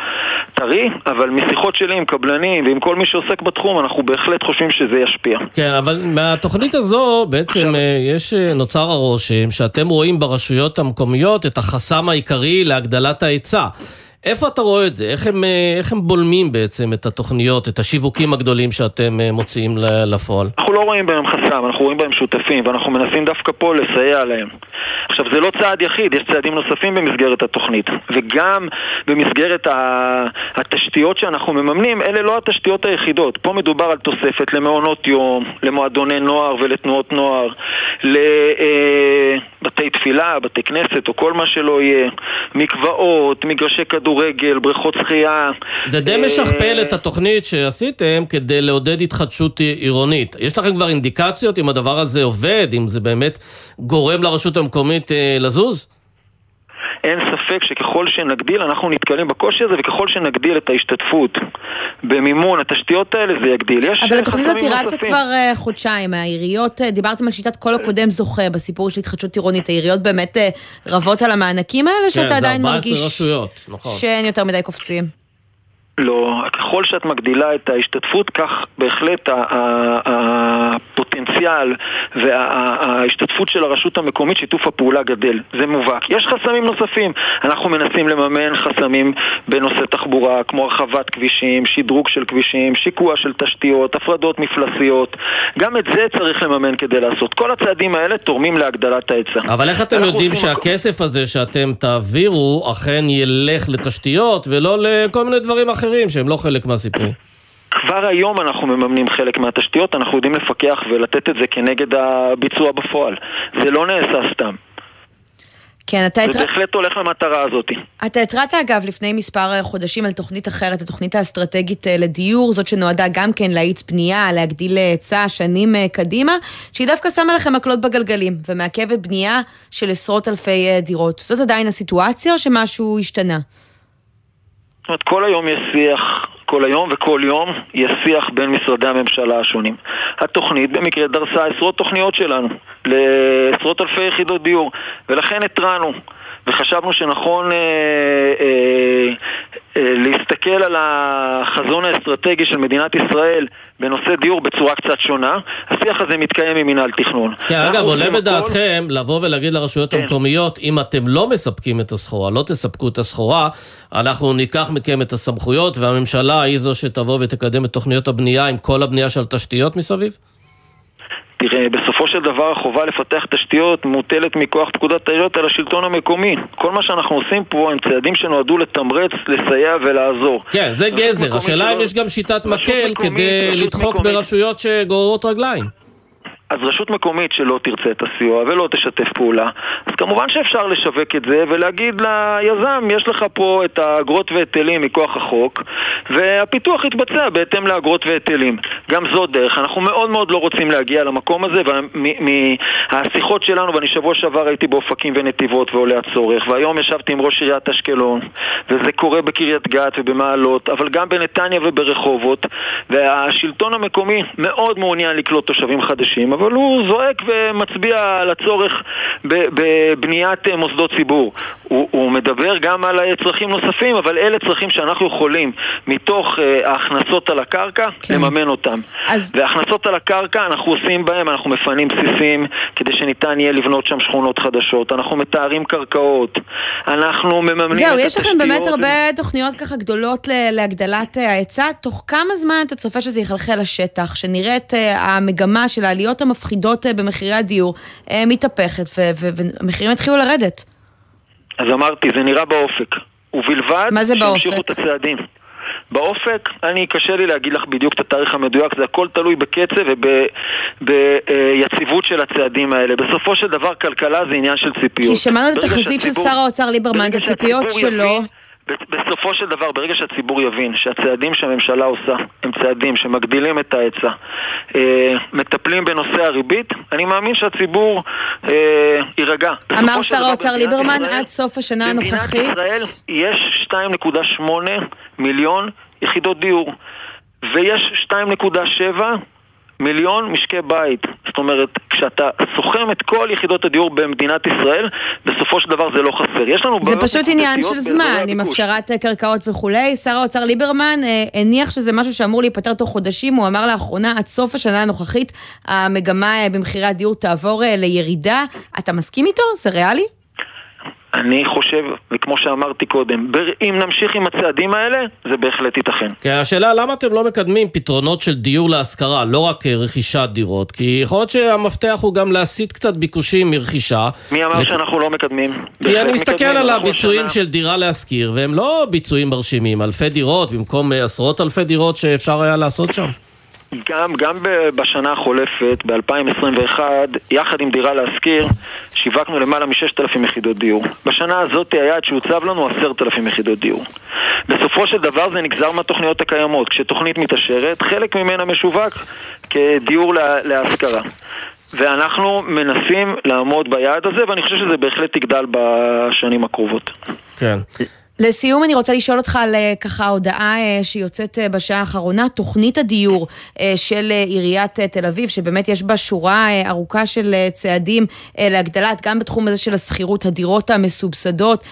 טרי, אבל משיחות שלי עם קבלנים ועם כל מי שעוסק בתחום, אנחנו בהחלט חושבים שזה ישפיע. כן, אבל מהתוכנית הזו בעצם אה, יש, אה, נוצר הרושם שאתם רואים ברשויות המקומיות את החסם העיקרי להגדלת ההיצע. איפה אתה רואה את זה? איך הם, אה, איך הם בולמים בעצם את התוכניות, את השיווקים הגדולים שאתם אה, מוציאים לפועל? אנחנו לא רואים בהם חסם, אנחנו רואים בהם שותפים, ואנחנו מנסים דווקא פה לסייע להם. עכשיו, זה לא צעד יחיד, יש צעדים נוספים במסגרת התוכנית, וגם במסגרת התשתיות שאנחנו מממנים, אלה לא התשתיות היחידות. פה מדובר על תוספת למעונות יום, למועדוני נוער ולתנועות נוער, לבתי תפילה, בתי כנסת או כל מה שלא יהיה, מקוואות, מגרשי כדורגל, בריכות שחייה. זה די אה, משכפל את התוכנית שעשיתם כדי לעודד התחדשות עירונית. יש לכם כבר אינדיקציות אם הדבר הזה עובד, אם זה באמת גורם לרשות המקומית אה, לזוז? אין ספק שככל שנגדיל, אנחנו נתקלים בקושי הזה, וככל שנגדיל את ההשתתפות במימון התשתיות האלה, זה יגדיל. יש אבל התוכנית הזאת רצה. כבר אה, חודשיים. העיריות, אה, דיברתם על שיטת כל הקודם זוכה בסיפור של התחדשות עירונית. העיריות באמת אה, רבות על המענקים האלה, כן, שאתה זה עדיין 14 מרגיש רשויות, נכון. שאין יותר מדי קופצים. לא, ככל שאת מגדילה את ההשתתפות, כך בהחלט הפוטנציאל וההשתתפות של הרשות המקומית, שיתוף הפעולה גדל. זה מובהק. יש חסמים נוספים. אנחנו מנסים לממן חסמים בנושא תחבורה, כמו הרחבת כבישים, שדרוג של כבישים, שיקוע של תשתיות, הפרדות מפלסיות. גם את זה צריך לממן כדי לעשות. כל הצעדים האלה תורמים להגדלת ההיצע. אבל איך אתם יודעים שהכסף הזה שאתם תעבירו אכן ילך לתשתיות ולא לכל מיני דברים אחרים שהם לא חלק מהסיפור? כבר היום אנחנו מממנים חלק מהתשתיות, אנחנו יודעים לפקח ולתת את זה כנגד הביצוע בפועל. זה לא נעשה סתם. כן, אתה זה התר... בהחלט הולך למטרה הזאת. אתה התרעת אגב לפני מספר אה, חודשים על תוכנית אחרת, התוכנית האסטרטגית אה, לדיור, זאת שנועדה גם כן להאיץ בנייה, להגדיל היצע שנים אה, קדימה, שהיא דווקא שמה לכם מקלות בגלגלים ומעכבת בנייה של עשרות אלפי אה, דירות. זאת עדיין הסיטואציה או שמשהו השתנה? אומרת, כל היום יש שיח, כל היום וכל יום יש שיח בין משרדי הממשלה השונים. התוכנית במקרה דרסה עשרות תוכניות שלנו לעשרות אלפי יחידות דיור, ולכן התרענו. וחשבנו שנכון אה, אה, אה, להסתכל על החזון האסטרטגי של מדינת ישראל בנושא דיור בצורה קצת שונה. השיח הזה מתקיים עם מינהל תכנון. כן, אגב, עולה הכל- בדעתכם לבוא ולהגיד לרשויות כן. המקומיות, אם אתם לא מספקים את הסחורה, לא תספקו את הסחורה, אנחנו ניקח מכם את הסמכויות, והממשלה היא זו שתבוא ותקדם את תוכניות הבנייה עם כל הבנייה של תשתיות מסביב? תראה, בסופו של דבר החובה לפתח תשתיות מוטלת מכוח פקודת העיריות על השלטון המקומי. כל מה שאנחנו עושים פה הם צעדים שנועדו לתמרץ, לסייע ולעזור. כן, זה גזר. השאלה אם שלא- יש גם שיטת מקל כדי לדחוק. ברשויות שגוררות רגליים. אז רשות מקומית שלא תרצה את הסיוע ולא תשתף פעולה, אז כמובן שאפשר לשווק את זה ולהגיד ליזם, יש לך פה את האגרות והיטלים מכוח החוק, והפיתוח יתבצע בהתאם לאגרות והיטלים. גם זאת דרך. אנחנו מאוד מאוד לא רוצים להגיע למקום הזה, ומהשיחות שלנו, ואני שבוע שעבר הייתי באופקים ונתיבות ועולה הצורך, והיום ישבתי עם ראש עיריית אשקלון, וזה קורה בקריית גת ובמעלות, אבל גם בנתניה וברחובות, והשלטון המקומי מאוד מעוניין לקלוט תושבים חדשים, אבל הוא זועק ומצביע על הצורך בבניית אה, מוסדות ציבור. הוא, הוא מדבר גם על צרכים נוספים, אבל אלה צרכים שאנחנו יכולים, מתוך uh, ההכנסות על הקרקע, כן. לממן אותם. אז... וההכנסות על הקרקע, אנחנו עושים בהם, אנחנו מפנים בסיסים כדי שניתן יהיה לבנות שם שכונות חדשות, אנחנו מתארים קרקעות, אנחנו מממנים זהו, את התשתיות. זהו, יש לכם באמת הרבה תוכניות ככה גדולות להגדלת ההיצע. תוך כמה זמן אתה צופה שזה יחלחל לשטח, שנראה את המגמה של העליות המפחידות במחירי הדיור מתהפכת והמחירים יתחילו לרדת? אז אמרתי, זה נראה באופק. ובלבד שימשיכו את הצעדים. באופק, אני, קשה לי להגיד לך בדיוק את התאריך המדויק, זה הכל תלוי בקצב וביציבות של הצעדים האלה. בסופו של דבר, כלכלה זה עניין של ציפיות. כי שמענו את התחזית של שר האוצר ליברמן, את הציפיות שלו. יבין, בסופו של דבר, ברגע שהציבור יבין שהצעדים שהממשלה עושה הם צעדים שמגדילים את ההיצע, אה, מטפלים בנושא הריבית, אני מאמין שהציבור אה, יירגע. אמר שר האוצר ליברמן עד סוף השנה הנוכחית. במדינת ישראל יש 2.8 מיליון יחידות דיור, ויש 2.7 מיליון משקי בית. זאת אומרת, כשאתה סוכם את כל יחידות הדיור במדינת ישראל, בסופו של דבר זה לא חסר. יש לנו זה פשוט עניין של זמן, עם הפשרת קרקעות וכולי. שר האוצר ליברמן אה, הניח שזה משהו שאמור להיפטר תוך חודשים. הוא אמר לאחרונה, עד סוף השנה הנוכחית, המגמה אה, במחירי הדיור תעבור אה, לירידה. אתה מסכים איתו? זה ריאלי? אני חושב, וכמו שאמרתי קודם, אם נמשיך עם הצעדים האלה, זה בהחלט ייתכן. כן, השאלה למה אתם לא מקדמים פתרונות של דיור להשכרה, לא רק אה, רכישת דירות? כי יכול להיות שהמפתח הוא גם להסיט קצת ביקושים מרכישה. מי אמר לק... שאנחנו לא מקדמים? כי אני מסתכל על הביצועים השנה... של דירה להשכיר, והם לא ביצועים מרשימים, אלפי דירות במקום אה, עשרות אלפי דירות שאפשר היה לעשות שם. גם, גם בשנה החולפת, ב-2021, יחד עם דירה להשכיר, שיווקנו למעלה מ-6,000 יחידות דיור. בשנה הזאת היעד שהוצב לנו 10,000 יחידות דיור. בסופו של דבר זה נגזר מהתוכניות הקיימות. כשתוכנית מתעשרת, חלק ממנה משווק כדיור להשכרה. ואנחנו מנסים לעמוד ביעד הזה, ואני חושב שזה בהחלט יגדל בשנים הקרובות. כן. לסיום אני רוצה לשאול אותך על אה, ככה הודעה אה, שיוצאת אה, בשעה האחרונה, תוכנית הדיור של עיריית תל אביב, שבאמת יש בה שורה ארוכה של צעדים להגדלת, גם בתחום הזה של השכירות, הדירות המסובסדות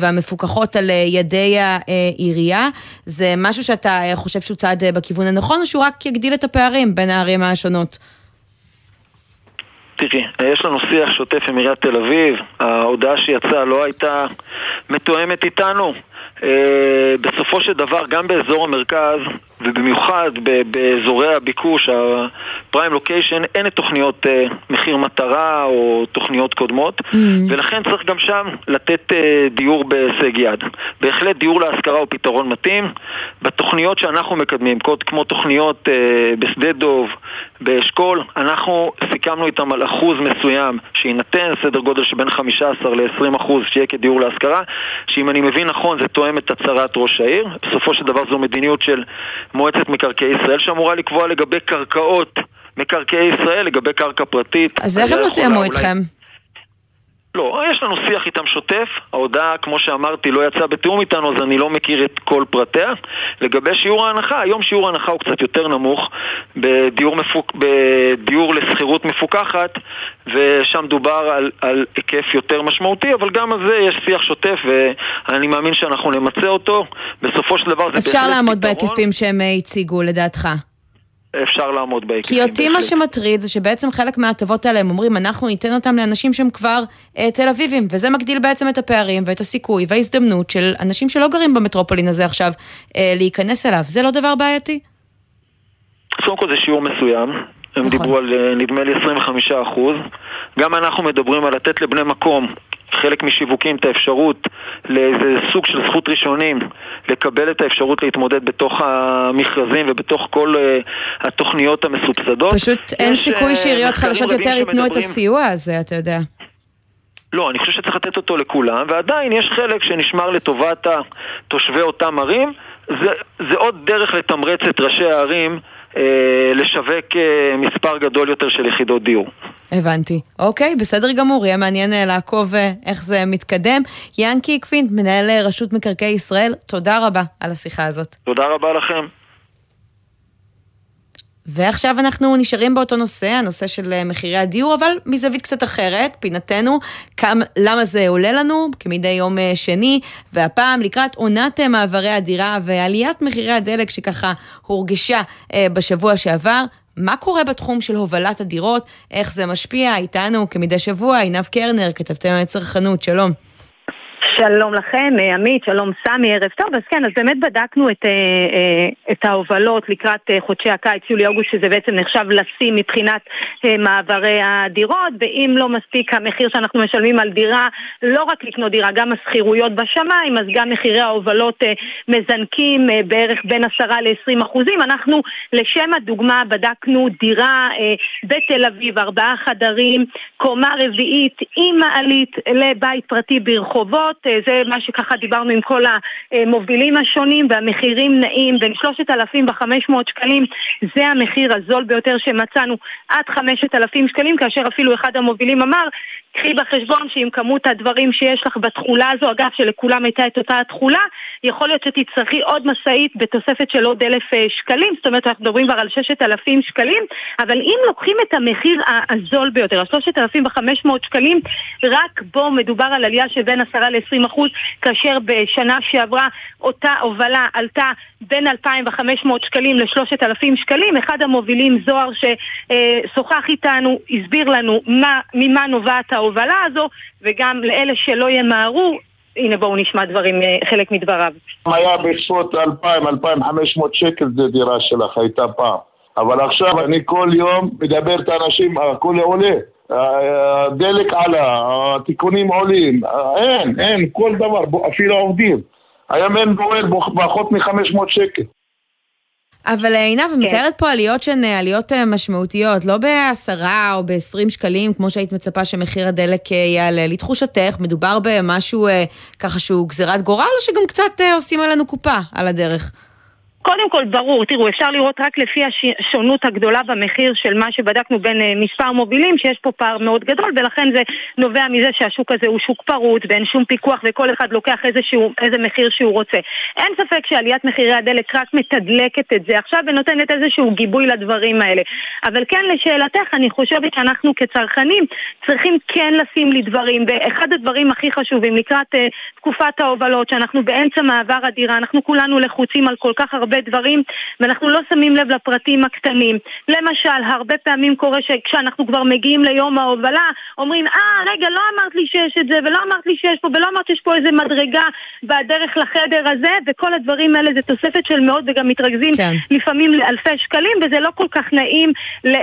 והמפוקחות על ידי העירייה. זה משהו שאתה חושב שהוא צעד בכיוון הנכון, או שהוא רק יגדיל את הפערים בין הערים השונות? תראי, יש לנו שיח שוטף עם עיריית תל אביב, ההודעה שיצאה לא הייתה מתואמת איתנו. אה, בסופו של דבר, גם באזור המרכז, ובמיוחד באזורי הביקוש, הפריים לוקיישן, אין את תוכניות uh, מחיר מטרה או תוכניות קודמות, mm-hmm. ולכן צריך גם שם לתת uh, דיור בהישג יד. בהחלט דיור להשכרה הוא פתרון מתאים. בתוכניות שאנחנו מקדמים, כמו תוכניות uh, בשדה דוב, באשכול, אנחנו סיכמנו איתם על אחוז מסוים שיינתן, סדר גודל שבין 15 ל-20 אחוז שיהיה כדיור להשכרה, שאם אני מבין נכון זה תואם את הצהרת ראש העיר. בסופו של דבר זו מדיניות של מועצת מקרקעי ישראל שאמורה לקבוע לגבי קרקעות מקרקעי ישראל, לגבי קרקע פרטית. אז איך הם לא תיאמו איתכם? לא, יש לנו שיח איתם שוטף, ההודעה, כמו שאמרתי, לא יצאה בתיאום איתנו, אז אני לא מכיר את כל פרטיה. לגבי שיעור ההנחה, היום שיעור ההנחה הוא קצת יותר נמוך בדיור, מפוק... בדיור לשכירות מפוקחת, ושם דובר על, על היקף יותר משמעותי, אבל גם על זה יש שיח שוטף, ואני מאמין שאנחנו נמצה אותו. בסופו של דבר זה בהחלט פתרון. אפשר לעמוד בהיקפים שהם הציגו, לדעתך. אפשר לעמוד בהיקפים. כי אותי מה שמטריד זה שבעצם חלק מההטבות האלה הם אומרים, אנחנו ניתן אותם לאנשים שהם כבר אה, תל אביבים, וזה מגדיל בעצם את הפערים ואת הסיכוי וההזדמנות של אנשים שלא גרים במטרופולין הזה עכשיו אה, להיכנס אליו. זה לא דבר בעייתי? קודם כל זה שיעור מסוים, הם נכון. דיברו על אה, נדמה לי 25 אחוז. גם אנחנו מדברים על לתת לבני מקום חלק משיווקים את האפשרות לאיזה סוג של זכות ראשונים לקבל את האפשרות להתמודד בתוך המכרזים ובתוך כל uh, התוכניות המסובסדות. פשוט אין סיכוי uh, שעיריות חלשות יותר ייתנו את הסיוע הזה, אתה יודע. לא, אני חושב שצריך לתת אותו לכולם, ועדיין יש חלק שנשמר לטובת תושבי אותם ערים. זה, זה עוד דרך לתמרץ את ראשי הערים אה, לשווק אה, מספר גדול יותר של יחידות דיור. הבנתי. אוקיי, בסדר גמור, יהיה מעניין אה, לעקוב איך זה מתקדם. ינקי קווינט, מנהל רשות מקרקעי ישראל, תודה רבה על השיחה הזאת. תודה רבה לכם. ועכשיו אנחנו נשארים באותו נושא, הנושא של אה, מחירי הדיור, אבל מזווית קצת אחרת, פינתנו, כמה, למה זה עולה לנו כמדי יום אה, שני, והפעם לקראת עונת אה, מעברי הדירה ועליית מחירי הדלק שככה הורגשה בשבוע שעבר. מה קורה בתחום של הובלת הדירות, איך זה משפיע, איתנו כמדי שבוע, עינב קרנר, כתבתי צרכנות, שלום. שלום לכם, אה, עמית, שלום סמי, ערב טוב. אז כן, אז באמת בדקנו את, אה, אה, את ההובלות לקראת חודשי הקיץ, יולי-אוגוסט, שזה בעצם נחשב לשיא מבחינת מעברי הדירות, ואם לא מספיק המחיר שאנחנו משלמים על דירה, לא רק לקנות דירה, גם השכירויות בשמיים, אז גם מחירי ההובלות מזנקים בערך בין 10 ל-20 אחוזים. אנחנו, לשם הדוגמה, בדקנו דירה בתל אביב, ארבעה חדרים, קומה רביעית עם מעלית לבית פרטי ברחובות. אה, זה מה שככה דיברנו עם כל המובילים השונים, והמחירים נעים בין 3,500 שקלים, זה המחיר הזול ביותר שמצאנו, עד 5,000 שקלים, כאשר אפילו אחד המובילים אמר, קחי בחשבון שעם כמות הדברים שיש לך בתכולה הזו, אגב שלכולם הייתה את אותה התכולה, יכול להיות שתצטרכי עוד משאית בתוספת של עוד אלף אה, שקלים, זאת אומרת אנחנו מדברים כבר על ששת אלפים שקלים, אבל אם לוקחים את המחיר הזול ביותר, השלושת אלפים וחמש מאות שקלים, רק בו מדובר על עלייה של בין עשרה לעשרים אחוז, כאשר בשנה שעברה אותה הובלה עלתה בין אלפיים וחמש מאות שקלים לשלושת אלפים שקלים, אחד המובילים זוהר ששוחח איתנו, הסביר לנו מה, ממה נובעת ההובלה הזו, וגם לאלה שלא ימהרו, הנה בואו נשמע דברים, אה, חלק מדבריו. היה בסביבות 2,000-2,500 שקל זה דירה שלך, הייתה פעם. אבל עכשיו אני כל יום מדבר את האנשים, הכל עולה. הדלק עלה, התיקונים עולים, אין, אין, כל דבר, אפילו עובדים. היום אין פועל פחות מ-500 שקל. אבל אה, עינב, כן. מתארת פה עליות שהן אה, עליות אה, משמעותיות, לא בעשרה או בעשרים שקלים, כמו שהיית מצפה שמחיר הדלק יעלה. לתחושתך, מדובר במשהו ככה שהוא גזירת גורל, או שגם קצת עושים עלינו קופה על הדרך? קודם כל, ברור, תראו, אפשר לראות רק לפי השונות הגדולה במחיר של מה שבדקנו בין uh, מספר מובילים, שיש פה פער מאוד גדול, ולכן זה נובע מזה שהשוק הזה הוא שוק פרוץ, ואין שום פיקוח, וכל אחד לוקח איזשהו, איזה מחיר שהוא רוצה. אין ספק שעליית מחירי הדלק רק מתדלקת את זה עכשיו ונותנת איזשהו גיבוי לדברים האלה. אבל כן, לשאלתך, אני חושבת שאנחנו כצרכנים צריכים כן לשים לי דברים, ואחד הדברים הכי חשובים לקראת uh, תקופת ההובלות, שאנחנו באמצע מעבר הדירה, אנחנו כולנו לחוצים על כל כך הרבה הרבה דברים, ואנחנו לא שמים לב לפרטים הקטנים. למשל, הרבה פעמים קורה שכשאנחנו כבר מגיעים ליום ההובלה, אומרים, אה, רגע, לא אמרת לי שיש את זה, ולא אמרת לי שיש פה, ולא אמרת שיש פה איזה מדרגה בדרך לחדר הזה, וכל הדברים האלה זה תוספת של מאות וגם מתרכזים כן. לפעמים לאלפי שקלים, וזה לא כל כך נעים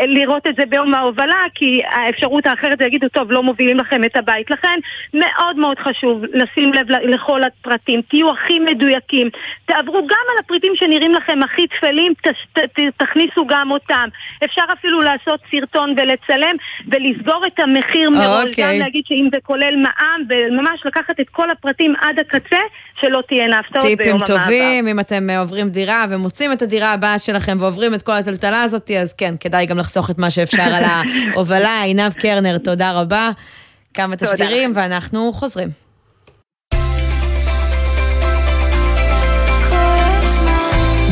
לראות את זה ביום ההובלה, כי האפשרות האחרת זה יגידו, טוב, לא מובילים לכם את הבית. לכן, מאוד מאוד חשוב לשים לב לכל הפרטים, תהיו הכי מדויקים, תעברו גם על הפריטים שנראים נראים לכם הכי טפלים, ת, ת, ת, תכניסו גם אותם. אפשר אפילו לעשות סרטון ולצלם ולסגור את המחיר מראש. אוקיי. גם להגיד שאם זה כולל מע"מ, וממש לקחת את כל הפרטים עד הקצה, שלא תהיינה הפתעות ביום המעבר. טיפים טובים, אם אתם אה, עוברים דירה ומוצאים את הדירה הבאה שלכם ועוברים את כל הטלטלה הזאת, אז כן, כדאי גם לחסוך את מה שאפשר על ההובלה. עינב קרנר, תודה רבה. כמה תשדירים, ואנחנו חוזרים.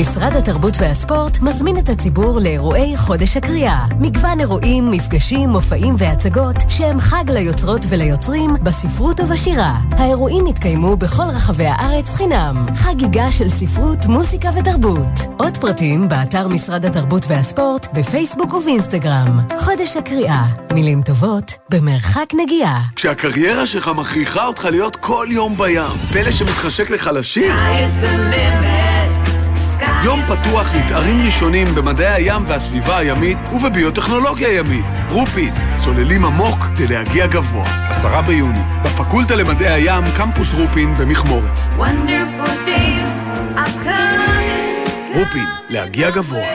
משרד התרבות והספורט מזמין את הציבור לאירועי חודש הקריאה. מגוון אירועים, מפגשים, מופעים והצגות שהם חג ליוצרות וליוצרים בספרות ובשירה. האירועים יתקיימו בכל רחבי הארץ חינם. חגיגה של ספרות, מוסיקה ותרבות. עוד פרטים באתר משרד התרבות והספורט, בפייסבוק ובאינסטגרם. חודש הקריאה. מילים טובות במרחק נגיעה. כשהקריירה שלך מכריחה אותך להיות כל יום בים, פלא שמתחשק לך לשיר? יום פתוח לתארים ראשונים במדעי הים והסביבה הימית ובביוטכנולוגיה ימית. רופין, צוללים עמוק כדי להגיע גבוה. עשרה ביוני, בפקולטה למדעי הים, קמפוס רופין במכמורת. רופין, להגיע גבוה.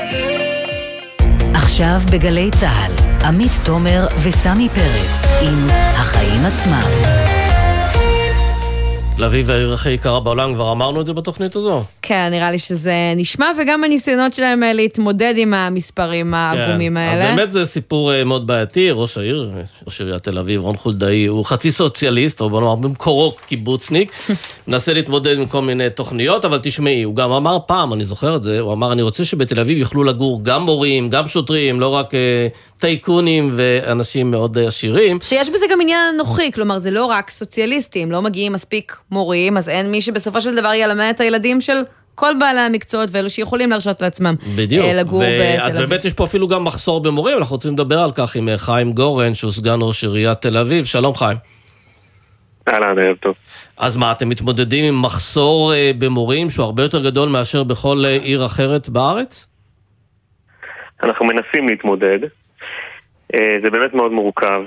עכשיו בגלי צה"ל, עמית תומר וסמי פרץ עם החיים עצמם. תל אביב העיר הכי יקרה בעולם, כבר אמרנו את זה בתוכנית הזו? כן, נראה לי שזה נשמע, וגם הניסיונות שלהם אה, להתמודד עם המספרים העגומים כן. האלה. אז באמת זה סיפור אה, מאוד בעייתי, ראש העיר, ראש עיריית תל אביב, רון חולדאי, הוא חצי סוציאליסט, או בוא נאמר במקורו קיבוצניק, מנסה להתמודד עם כל מיני תוכניות, אבל תשמעי, הוא גם אמר פעם, אני זוכר את זה, הוא אמר, אני רוצה שבתל אביב יוכלו לגור גם מורים, גם שוטרים, לא רק אה, טייקונים ואנשים מאוד עשירים. שיש בזה גם עניין אנוכי, כלומר זה לא רק סוציאליסטים, לא מגיעים מספיק מורים, אז אין מי שבסופו של דבר ילמד את הילדים של כל בעלי המקצועות ואלו שיכולים להרשות לעצמם בדיוק. אה, לגור בתל אביב. אז באמת יש פה אפילו גם מחסור במורים, אנחנו רוצים לדבר על כך עם אה, חיים גורן, שהוא סגן ראש עיריית תל אביב. שלום חיים. אהלן, ערב טוב. אז מה, אתם מתמודדים עם מחסור אה, במורים שהוא הרבה יותר גדול מאשר בכל עיר אחרת בארץ? אנחנו מנסים להתמודד. זה באמת מאוד מורכב.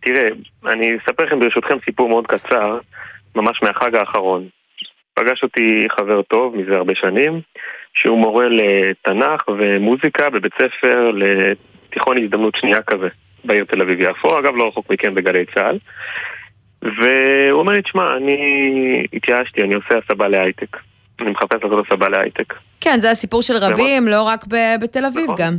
תראה, אני אספר לכם ברשותכם סיפור מאוד קצר, ממש מהחג האחרון. פגש אותי חבר טוב מזה הרבה שנים, שהוא מורה לתנ"ך ומוזיקה בבית ספר לתיכון הזדמנות שנייה כזה, בעיר תל אביב-יפו, אגב לא רחוק מכם בגלי צה"ל. והוא אומר לי, תשמע, אני התייאשתי, אני עושה הסבה להייטק. אני מחפש לעשות הסבה להייטק. כן, זה הסיפור של רבים, לא רק בתל אביב נכון. גם.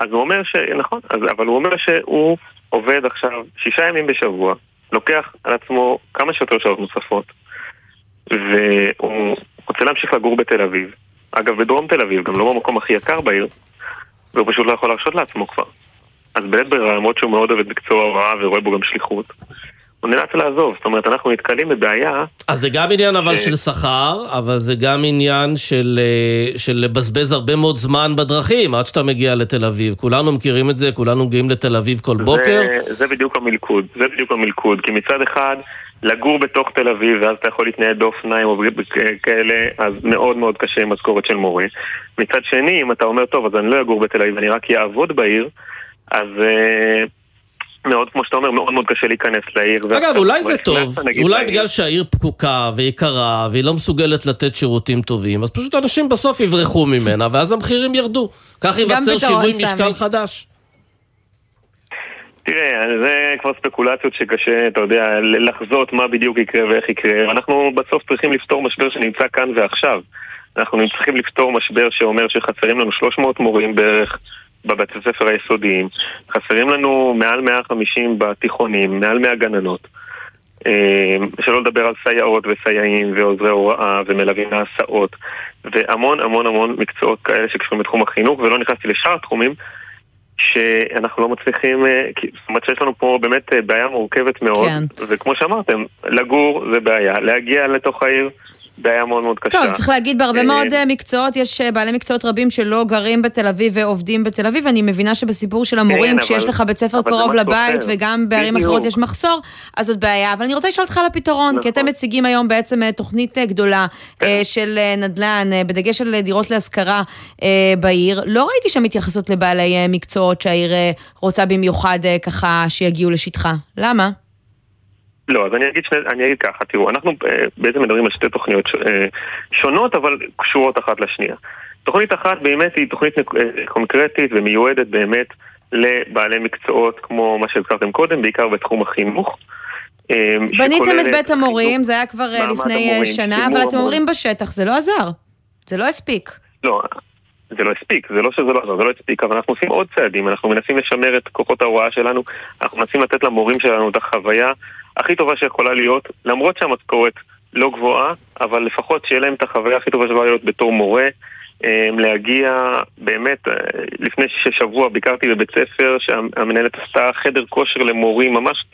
אז הוא אומר ש... נכון, אז, אבל הוא אומר שהוא עובד עכשיו שישה ימים בשבוע, לוקח על עצמו כמה שיותר שעות נוספות, והוא רוצה להמשיך לגור בתל אביב. אגב, בדרום תל אביב, גם לא במקום הכי יקר בעיר, והוא פשוט לא יכול להרשות לעצמו כבר. אז בלית ברירה, למרות שהוא מאוד אוהב את מקצוע ההוראה ורואה בו גם שליחות, הוא נאלץ לעזוב. זאת אומרת, אנחנו נתקלים בבעיה אז זה גם עניין אבל של שכר, אבל זה גם עניין של, אה, של לבזבז הרבה מאוד זמן בדרכים עד שאתה מגיע לתל אביב. כולנו מכירים את זה, כולנו מגיעים לתל אביב כל בוקר. זה, זה בדיוק המלכוד, זה בדיוק המלכוד, כי מצד אחד, לגור בתוך תל אביב, ואז אתה יכול להתנייד באופניים או כאלה, אז מאוד מאוד קשה עם משכורת של מורה. מצד שני, אם אתה אומר, טוב, אז אני לא אגור בתל אביב, אני רק אעבוד בעיר, אז אה, מאוד, כמו שאתה אומר, מאוד מאוד קשה להיכנס לעיר. אגב, אולי זה טוב, נגיד, אולי לעיר. בגלל שהעיר פקוקה ויקרה והיא לא מסוגלת לתת שירותים טובים, אז פשוט אנשים בסוף יברחו ממנה ואז המחירים ירדו. כך ייווצר שיווי סמי. משקל חדש. תראה, זה כבר ספקולציות שקשה, אתה יודע, לחזות מה בדיוק יקרה ואיך יקרה. אנחנו בסוף צריכים לפתור משבר שנמצא כאן ועכשיו. אנחנו צריכים לפתור משבר שאומר שחסרים לנו 300 מורים בערך בבתי הספר היסודיים, חסרים לנו מעל 150 בתיכונים, מעל 100 גננות. אה, שלא לדבר על סייעות וסייעים ועוזרי הוראה ומלווים להסעות והמון המון המון מקצועות כאלה שקשורים לתחום החינוך ולא נכנסתי לשאר התחומים שאנחנו לא מצליחים, אה, זאת אומרת שיש לנו פה באמת אה, בעיה מורכבת מאוד כן. וכמו שאמרתם, לגור זה בעיה, להגיע לתוך העיר בעיה מאוד מאוד קשה. טוב, צריך להגיד, בהרבה אה, מאוד אה, מקצועות, יש אה, בעלי מקצועות רבים שלא גרים בתל אביב ועובדים בתל אביב. אני מבינה שבסיפור של המורים, כן, כשיש אבל- לך בית ספר קרוב לבית. וגם בערים בדיוק. אחרות יש מחסור, אז זאת בעיה. אבל אני רוצה לשאול אותך על הפתרון, כי נכון. אתם מציגים היום בעצם תוכנית גדולה אה, של נדל"ן, בדגש על דירות להשכרה בעיר. לא ראיתי שם התייחסות לבעלי מקצועות שהעיר רוצה במיוחד ככה שיגיעו לשטחה. למה? לא, אז אני אגיד, שני, אני אגיד ככה, תראו, אנחנו אה, בעצם מדברים על שתי תוכניות ש- אה, שונות, אבל קשורות אחת לשנייה. תוכנית אחת באמת היא תוכנית אה, קונקרטית ומיועדת באמת לבעלי מקצועות כמו מה שהזכרתם קודם, בעיקר בתחום החינוך. בניתם את בית המורים, זה היה כבר לפני המורים, שנה, אבל אתם. אומרים בשטח, זה לא עזר. זה לא הספיק. לא, זה לא הספיק, זה לא שזה לא עזר, זה לא הספיק, אבל אנחנו עושים עוד צעדים, אנחנו מנסים לשמר את כוחות ההוראה שלנו, אנחנו מנסים לתת למורים שלנו את החוויה הכי טובה שיכולה להיות, למרות שהמשכורת לא גבוהה, אבל לפחות שיהיה להם את החוויה הכי טובה שיכולה להיות בתור מורה. אמ, להגיע, באמת, אה, לפני שבוע ביקרתי בבית ספר שהמנהלת עשתה חדר כושר למורים, ממש,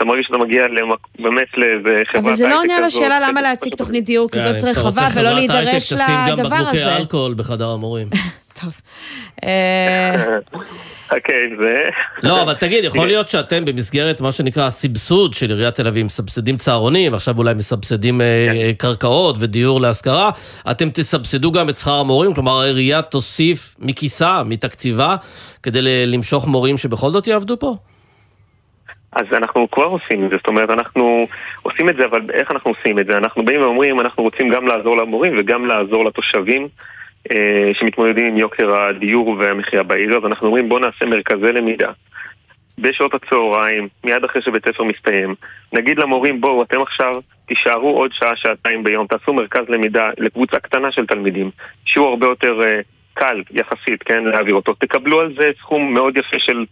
אתה מרגיש שאתה מגיע למק... באמת לאיזה חברת אבל זה לא הייטק עונה על כזאת, השאלה למה להציג תוכנית דיור כזאת אתה רחבה רוצה ולא חברת הייטק, להידרש תשים גם לדבר בקבוקי הזה. אלכוהול בחדר המורים. טוב. אה, חכה עם זה. לא, אבל תגיד, יכול להיות שאתם במסגרת מה שנקרא הסבסוד של עיריית תל אביב, מסבסדים צהרונים, עכשיו אולי מסבסדים אה, כן. אה, קרקעות ודיור להשכרה, אתם תסבסדו גם את שכר המורים, כלומר העירייה תוסיף מכיסה, מתקציבה, כדי למשוך מורים שבכל זאת יעבדו פה? אז אנחנו כבר עושים את זה, זאת אומרת, אנחנו עושים את זה, אבל איך אנחנו עושים את זה? אנחנו באים ואומרים, אנחנו רוצים גם לעזור למורים וגם לעזור לתושבים אה, שמתמודדים עם יוקר הדיור והמחיה בעיר, אז אנחנו אומרים, בואו נעשה מרכזי למידה בשעות הצהריים, מיד אחרי שבית ספר מסתיים, נגיד למורים, בואו, אתם עכשיו תישארו עוד שעה-שעתיים ביום, תעשו מרכז למידה לקבוצה קטנה של תלמידים, שיעור הרבה יותר uh, קל יחסית, כן, להעביר אותו. תקבלו על זה סכום מאוד יפה של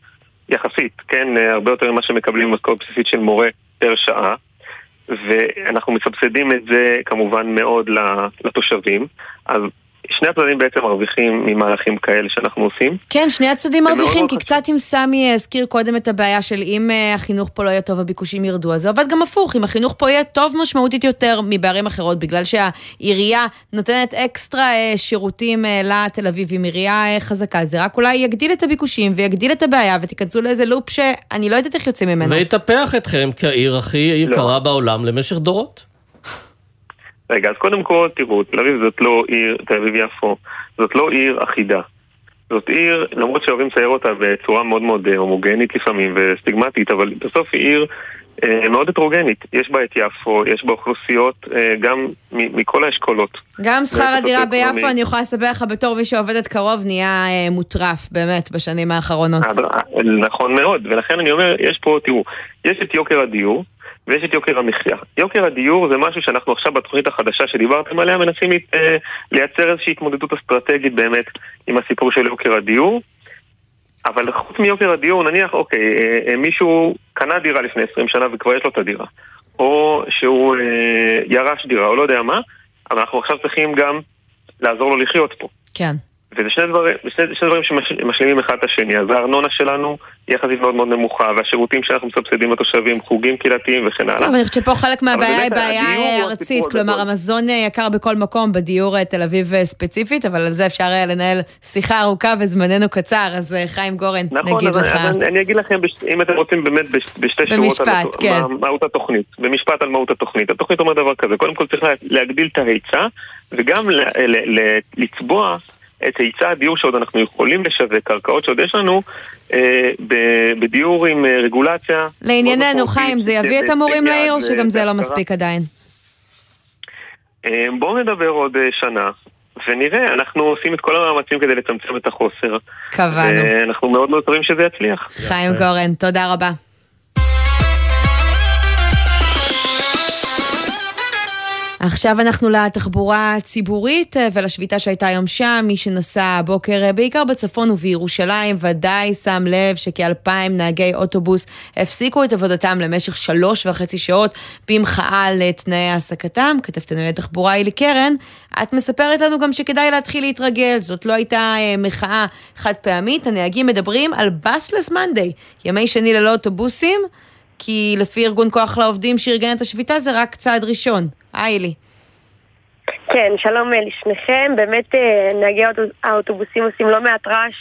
יחסית, כן, uh, הרבה יותר ממה שמקבלים במשכורת בסיסית של מורה פר שעה. ואנחנו מסבסדים את זה כמובן מאוד לתושבים. אז שני הצדדים בעצם מרוויחים ממהלכים כאלה שאנחנו עושים. כן, שני הצדדים מרוויחים, כי חשוב. קצת אם סמי הזכיר קודם את הבעיה של אם אה, החינוך פה לא יהיה טוב, הביקושים ירדו, אז זה עובד גם הפוך, אם החינוך פה יהיה טוב משמעותית יותר מבערים אחרות, בגלל שהעירייה נותנת אקסטרה אה, שירותים אה, לתל אביב עם עירייה חזקה, זה רק אולי יגדיל את הביקושים ויגדיל את הבעיה, ותיכנסו לאיזה לופ שאני לא יודעת איך יוצאים ממנו. ויטפח אתכם כעיר הכי יקרה לא. בעולם למשך דורות. רגע, אז קודם כל, תראו, תל אביב זאת לא עיר, תל אביב-יפו, זאת לא עיר אחידה. זאת עיר, למרות שאוהבים לצייר אותה בצורה מאוד מאוד אה, הומוגנית לפעמים וסטיגמטית, אבל בסוף היא עיר אה, מאוד הטרוגנית. יש בה את יפו, יש בה אוכלוסיות אה, גם מכל האשכולות. גם שכר הדירה ביפו, אני יכולה לספר לך בתור מי שעובדת קרוב, נהיה אה, מוטרף, באמת, בשנים האחרונות. אה, אה, נכון מאוד, ולכן אני אומר, יש פה, תראו, יש את יוקר הדיור, ויש את יוקר המחיה. יוקר הדיור זה משהו שאנחנו עכשיו בתוכנית החדשה שדיברתם עליה מנסים אה, לייצר איזושהי התמודדות אסטרטגית באמת עם הסיפור של יוקר הדיור. אבל חוץ מיוקר הדיור, נניח, אוקיי, אה, אה, מישהו קנה דירה לפני 20 שנה וכבר יש לו את הדירה. או שהוא ירש דירה, או לא יודע מה, אבל אנחנו עכשיו צריכים גם לעזור לו לחיות פה. כן. וזה שני דברים, שני, שני דברים שמשלימים אחד את השני. אז הארנונה שלנו היא יחסית מאוד מאוד נמוכה, והשירותים שאנחנו מסבסדים לתושבים, חוגים קהילתיים וכן הלאה. טוב, אני חושבת שפה חלק מהבעיה היא בעיה ארצית, כלומר המזון יקר בכל מקום, בדיור אה, תל אביב אה, ספציפית, אבל על זה אפשר היה לנהל שיחה ארוכה וזמננו קצר, אז אה, חיים גורן, נכון, נגיד לך. נכון, אני אגיד לכם, אם אתם רוצים באמת בשתי שורות במשפט, כן. מהות התוכנית, במשפט על מהות התוכנית. התוכנית אומרת דבר כזה, קודם כל צריך להגדיל את ההיצע, וגם לצבוע את היצע הדיור שעוד אנחנו יכולים לשווק, קרקעות שעוד יש לנו, אה, בדיור עם אה, רגולציה. לענייננו, חיים, זה יביא את המורים לעיר או שגם זה לא מספיק עדיין? אה, בואו נדבר עוד אה, שנה, ונראה, אנחנו עושים את כל המאמצים כדי לצמצם את החוסר. קבענו. ואנחנו מאוד מאוד מקווים שזה יצליח. חיים גורן, תודה רבה. עכשיו אנחנו לתחבורה הציבורית אה, ולשביתה שהייתה היום שם. מי שנסע הבוקר, אה, בעיקר בצפון ובירושלים, ודאי שם לב שכאלפיים נהגי אוטובוס הפסיקו את עבודתם למשך שלוש וחצי שעות במחאה לתנאי העסקתם. כתבתנו לתחבורה אילי קרן, את מספרת לנו גם שכדאי להתחיל להתרגל. זאת לא הייתה אה, מחאה חד פעמית, הנהגים מדברים על בסלס מנדי, ימי שני ללא אוטובוסים. כי לפי ארגון כוח לעובדים שארגן את השביתה זה רק צעד ראשון. היי לי. כן, שלום אה, לשניכם. באמת אה, נהגי האוטובוסים עושים לא מעט רעש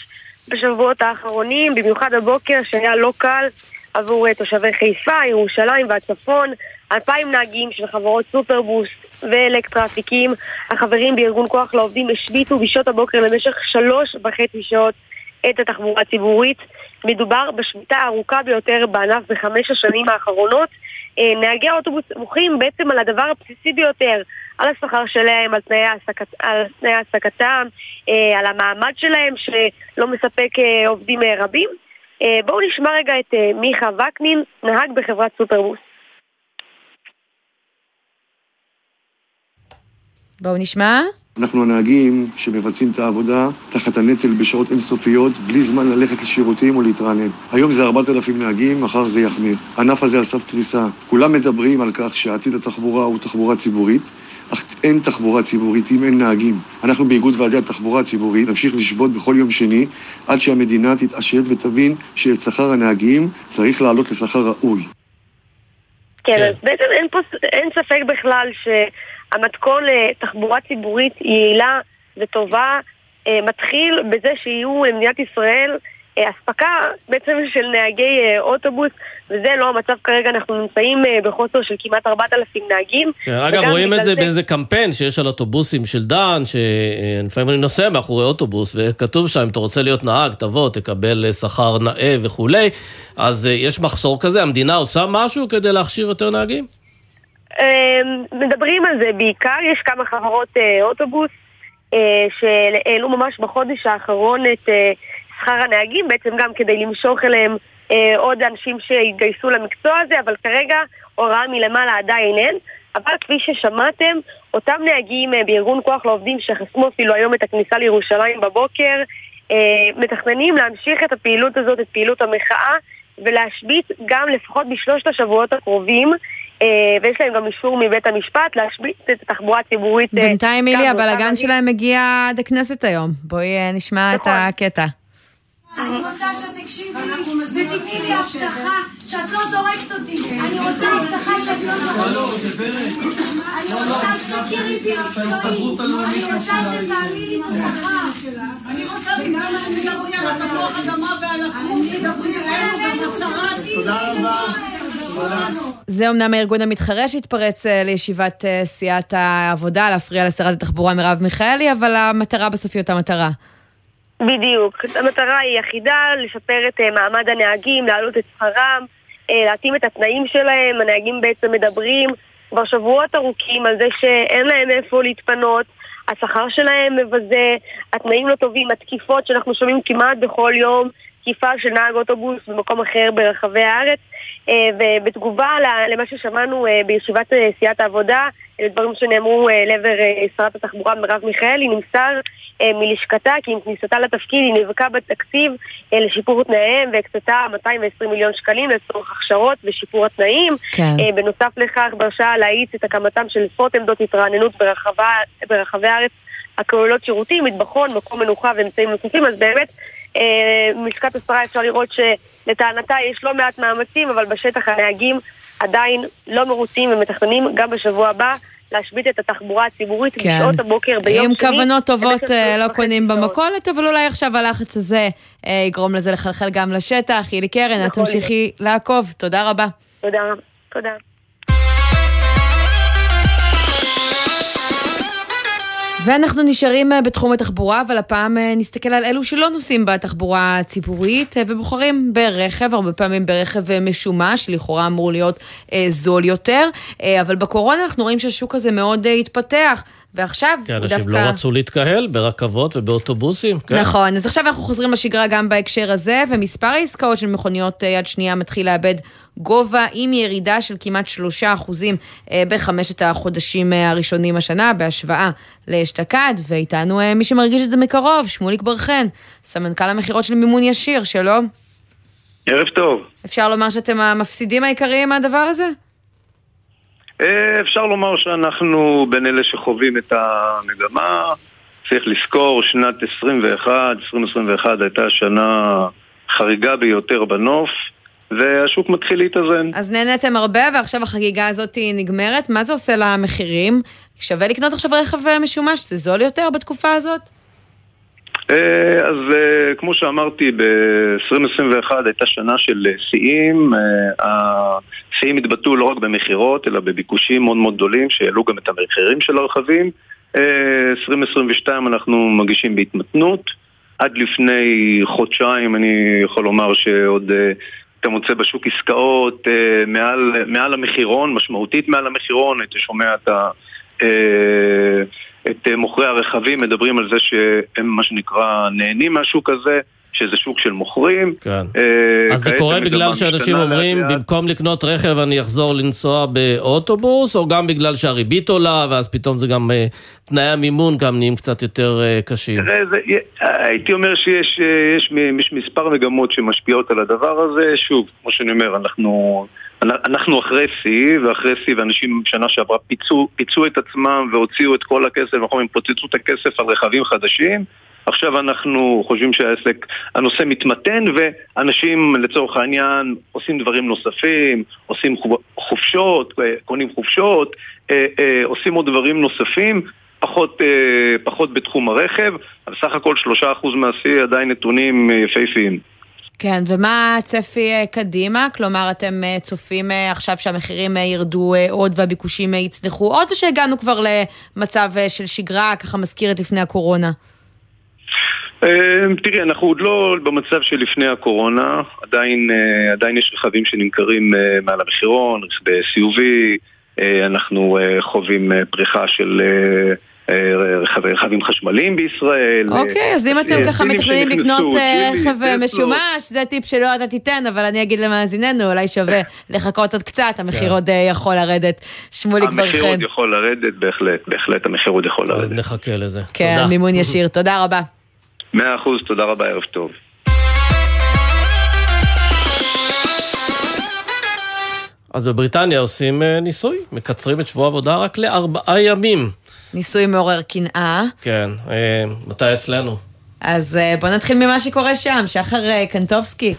בשבועות האחרונים, במיוחד הבוקר שהיה לא קל עבור אה, תושבי חיפה, ירושלים והצפון. אלפיים נהגים של חברות סופרבוס ואלקטרה אפיקים, החברים בארגון כוח לעובדים השביתו בשעות הבוקר למשך שלוש וחצי שעות את התחבורה הציבורית. מדובר בשביתה הארוכה ביותר בענף בחמש השנים האחרונות. אה, נהגי האוטובוס מוחים בעצם על הדבר הבסיסי ביותר, על השכר שלהם, על תנאי, העסקת, על תנאי העסקתם, אה, על המעמד שלהם שלא מספק אה, עובדים רבים. בואו נשמע רגע את מיכה וקנין, נהג בחברת סופרבוס. בואו נשמע. אנחנו הנהגים שמבצעים את העבודה תחת הנטל בשעות אינסופיות, בלי זמן ללכת לשירותים או להתרענן. היום זה 4,000 נהגים, מחר זה יחמיר. הענף הזה על סף קריסה. כולם מדברים על כך שעתיד התחבורה הוא תחבורה ציבורית, אך אין תחבורה ציבורית אם אין נהגים. אנחנו באיגוד ועדי התחבורה הציבורית נמשיך לשבות בכל יום שני עד שהמדינה תתעשת ותבין שאת שכר הנהגים צריך להעלות לשכר ראוי. כן, אז בעצם אין, פה, אין ספק בכלל ש... המתכון לתחבורה ציבורית יעילה וטובה אה, מתחיל בזה שיהיו למדינת ישראל אה, אספקה בעצם של נהגי אה, אוטובוס, וזה לא המצב כרגע, אנחנו נמצאים בחוסר של כמעט 4,000 נהגים. כן, אגב, רואים את זה, זה באיזה קמפיין שיש על אוטובוסים של דן, שלפעמים אני נוסע מאחורי אוטובוס, וכתוב שם, אם אתה רוצה להיות נהג, תבוא, תקבל שכר נאה וכולי, אז יש מחסור כזה, המדינה עושה משהו כדי להכשיר יותר נהגים? אמ, מדברים על זה בעיקר, יש כמה חברות אה, אוטובוס אה, שהעלו ממש בחודש האחרון את אה, שכר הנהגים, בעצם גם כדי למשוך אליהם עוד אנשים שיתגייסו למקצוע הזה, אבל כרגע הוראה מלמעלה עדיין אין. אבל כפי ששמעתם, אותם נהגים בארגון כוח לעובדים שחסמו אפילו היום את הכניסה לירושלים בבוקר, מתכננים להמשיך את הפעילות הזאת, את פעילות המחאה, ולהשבית גם לפחות בשלושת השבועות הקרובים. ויש להם גם אישור מבית המשפט להשבית את התחבורה הציבורית. בינתיים, מילי, הבלאגן שלהם מגיע עד הכנסת היום. בואי נשמע את הקטע. אני רוצה שתקשיבי לי ותתני לי הבטחה שאת לא זורקת אותי. אני רוצה הבטחה שאת לא זורקת אותי. אני רוצה שתכירי בי מקצועית. אני רוצה שתעלי לי את השכר. אני רוצה בגלל שתדברי על התפוח אדמה ועל הכרוב, תדברי עלינו גם הצהרה. תודה רבה. זה אומנם הארגון המתחרה שהתפרץ לישיבת סיעת העבודה, להפריע לשרת התחבורה מרב מיכאלי, אבל המטרה בסוף היא אותה מטרה. בדיוק. המטרה היא יחידה, לשפר את מעמד הנהגים, להעלות את שכרם, להתאים את התנאים שלהם. הנהגים בעצם מדברים כבר שבועות ארוכים על זה שאין להם איפה להתפנות, השכר שלהם מבזה, התנאים לא טובים, התקיפות שאנחנו שומעים כמעט בכל יום, תקיפה של נהג אוטובוס במקום אחר ברחבי הארץ. ובתגובה למה ששמענו בישיבת סיעת העבודה, אלה דברים שנאמרו לעבר שרת התחבורה מרב מיכאלי, נמסר מלשכתה כי עם כניסתה לתפקיד היא נאבקה בתקציב לשיפור תנאיהם והקצתה 220 מיליון שקלים לצורך הכשרות ושיפור התנאים. כן. בנוסף לכך דרשה להאיץ את הקמתם של עשרות עמדות התרעננות ברחבה, ברחבי הארץ הכוללות שירותים, מטבחון, מקום מנוחה ואמצעים נוספים, אז באמת מלשכת השרה אפשר לראות שלטענתה יש לא מעט מאמצים, אבל בשטח הנהגים עדיין לא מרוצים ומתכננים גם בשבוע הבא להשבית את התחבורה הציבורית כן. בשעות הבוקר ביום עם שני. עם כוונות טובות אה, לא קונים. במכולת, אבל אולי עכשיו הלחץ הזה אה, יגרום לזה לחלחל גם לשטח. הילי קרן, את יכול תמשיכי לעקוב. תודה רבה. תודה. תודה. ואנחנו נשארים אה, בתחום התחבורה, אבל הפעם אה, נסתכל על אלו שלא נוסעים בתחבורה הציבורית אה, ובוחרים ברכב, הרבה פעמים ברכב משומש, שלכאורה אמור להיות זול יותר, אבל בקורונה אנחנו רואים שהשוק הזה מאוד התפתח, ועכשיו כן, הוא אנשים דווקא... לא רצו להתקהל ברכבות ובאוטובוסים. כן. נכון, אז עכשיו אנחנו חוזרים לשגרה גם בהקשר הזה, ומספר העסקאות של מכוניות יד שנייה מתחיל לאבד גובה עם ירידה של כמעט שלושה אחוזים אה, בחמשת החודשים אה, הראשונים השנה, בהשוואה לאשתקד, ואיתנו אה, מי שמרגיש את זה מקרוב, שמוליק בר חן, סמנכ"ל המכירות של מימון ישיר, שלום. ערב טוב. אפשר לומר שאתם המפסידים העיקריים מהדבר הזה? אפשר לומר שאנחנו בין אלה שחווים את המגמה. צריך לזכור, שנת 21, 2021 הייתה שנה חריגה ביותר בנוף, והשוק מתחיל להתאזן. אז נהניתם הרבה, ועכשיו החגיגה הזאת נגמרת, מה זה עושה למחירים? שווה לקנות עכשיו רכב אה, משומש? זה זול יותר בתקופה הזאת? אה, אז אה, כמו שאמרתי, ב-2021 הייתה שנה של שיאים. השיאים התבטאו לא רק במכירות, אלא בביקושים מאוד מאוד גדולים, שהעלו גם את המחירים של הרכבים. אה, 2022 אנחנו מגישים בהתמתנות. עד לפני חודשיים אני יכול לומר שעוד אתה מוצא בשוק עסקאות אה, מעל, מעל המחירון, משמעותית מעל המחירון, היית שומע את ה... אה, את מוכרי הרכבים מדברים על זה שהם מה שנקרא נהנים מהשוק הזה, שזה שוק של מוכרים. כן. אה, אז זה קורה בגלל שאנשים אומרים, לאט. במקום לקנות רכב אני אחזור לנסוע באוטובוס, או גם בגלל שהריבית עולה, ואז פתאום זה גם, אה, תנאי המימון גם נהיים קצת יותר אה, קשים. תראה, זה, הייתי אומר שיש אה, יש, יש מספר מגמות שמשפיעות על הדבר הזה. שוב, כמו שאני אומר, אנחנו, אנחנו אחרי שיא, ואחרי שיא, ואנשים שנה שעברה פיצו, פיצו את עצמם והוציאו את כל הכסף, אנחנו אומרים, פוצצו את הכסף על רכבים חדשים. עכשיו אנחנו חושבים שהעסק, הנושא מתמתן ואנשים לצורך העניין עושים דברים נוספים, עושים חופשות, אה, קונים חופשות, אה, אה, עושים עוד דברים נוספים, פחות, פחות בתחום הרכב, אבל סך הכל שלושה אחוז מהשיא עדיין נתונים יפהפיים. כן, ומה הצפי קדימה? כלומר, אתם צופים עכשיו שהמחירים ירדו עוד והביקושים יצנחו עוד, או שהגענו כבר למצב של שגרה, ככה מזכיר את לפני הקורונה? אה, תראי, אנחנו עוד לא במצב שלפני הקורונה, עדיין, אה, עדיין יש רכבים שנמכרים אה, מעל המחירון, ב-SUV, אה, אנחנו חווים פריחה של רכבי רכבים חשמליים בישראל. אוקיי, אז אם אתם ככה מתכננים לקנות רכב. משומש, זה טיפ שלא אתה תיתן, אבל אני אגיד למאזיננו, אולי שווה לחכות עוד קצת, המחיר עוד יכול לרדת. שמוליק המחיר ברכן. עוד יכול לרדת, בהחלט, בהחלט המחיר עוד יכול אז לרדת. נחכה לזה. כן. מימון ישיר. תודה רבה. מאה אחוז, תודה רבה, ערב טוב. אז בבריטניה עושים אה, ניסוי, מקצרים את שבוע העבודה רק לארבעה ימים. ניסוי מעורר קנאה. כן, אה, מתי אצלנו? אז אה, בוא נתחיל ממה שקורה שם. שחר קנטובסקי,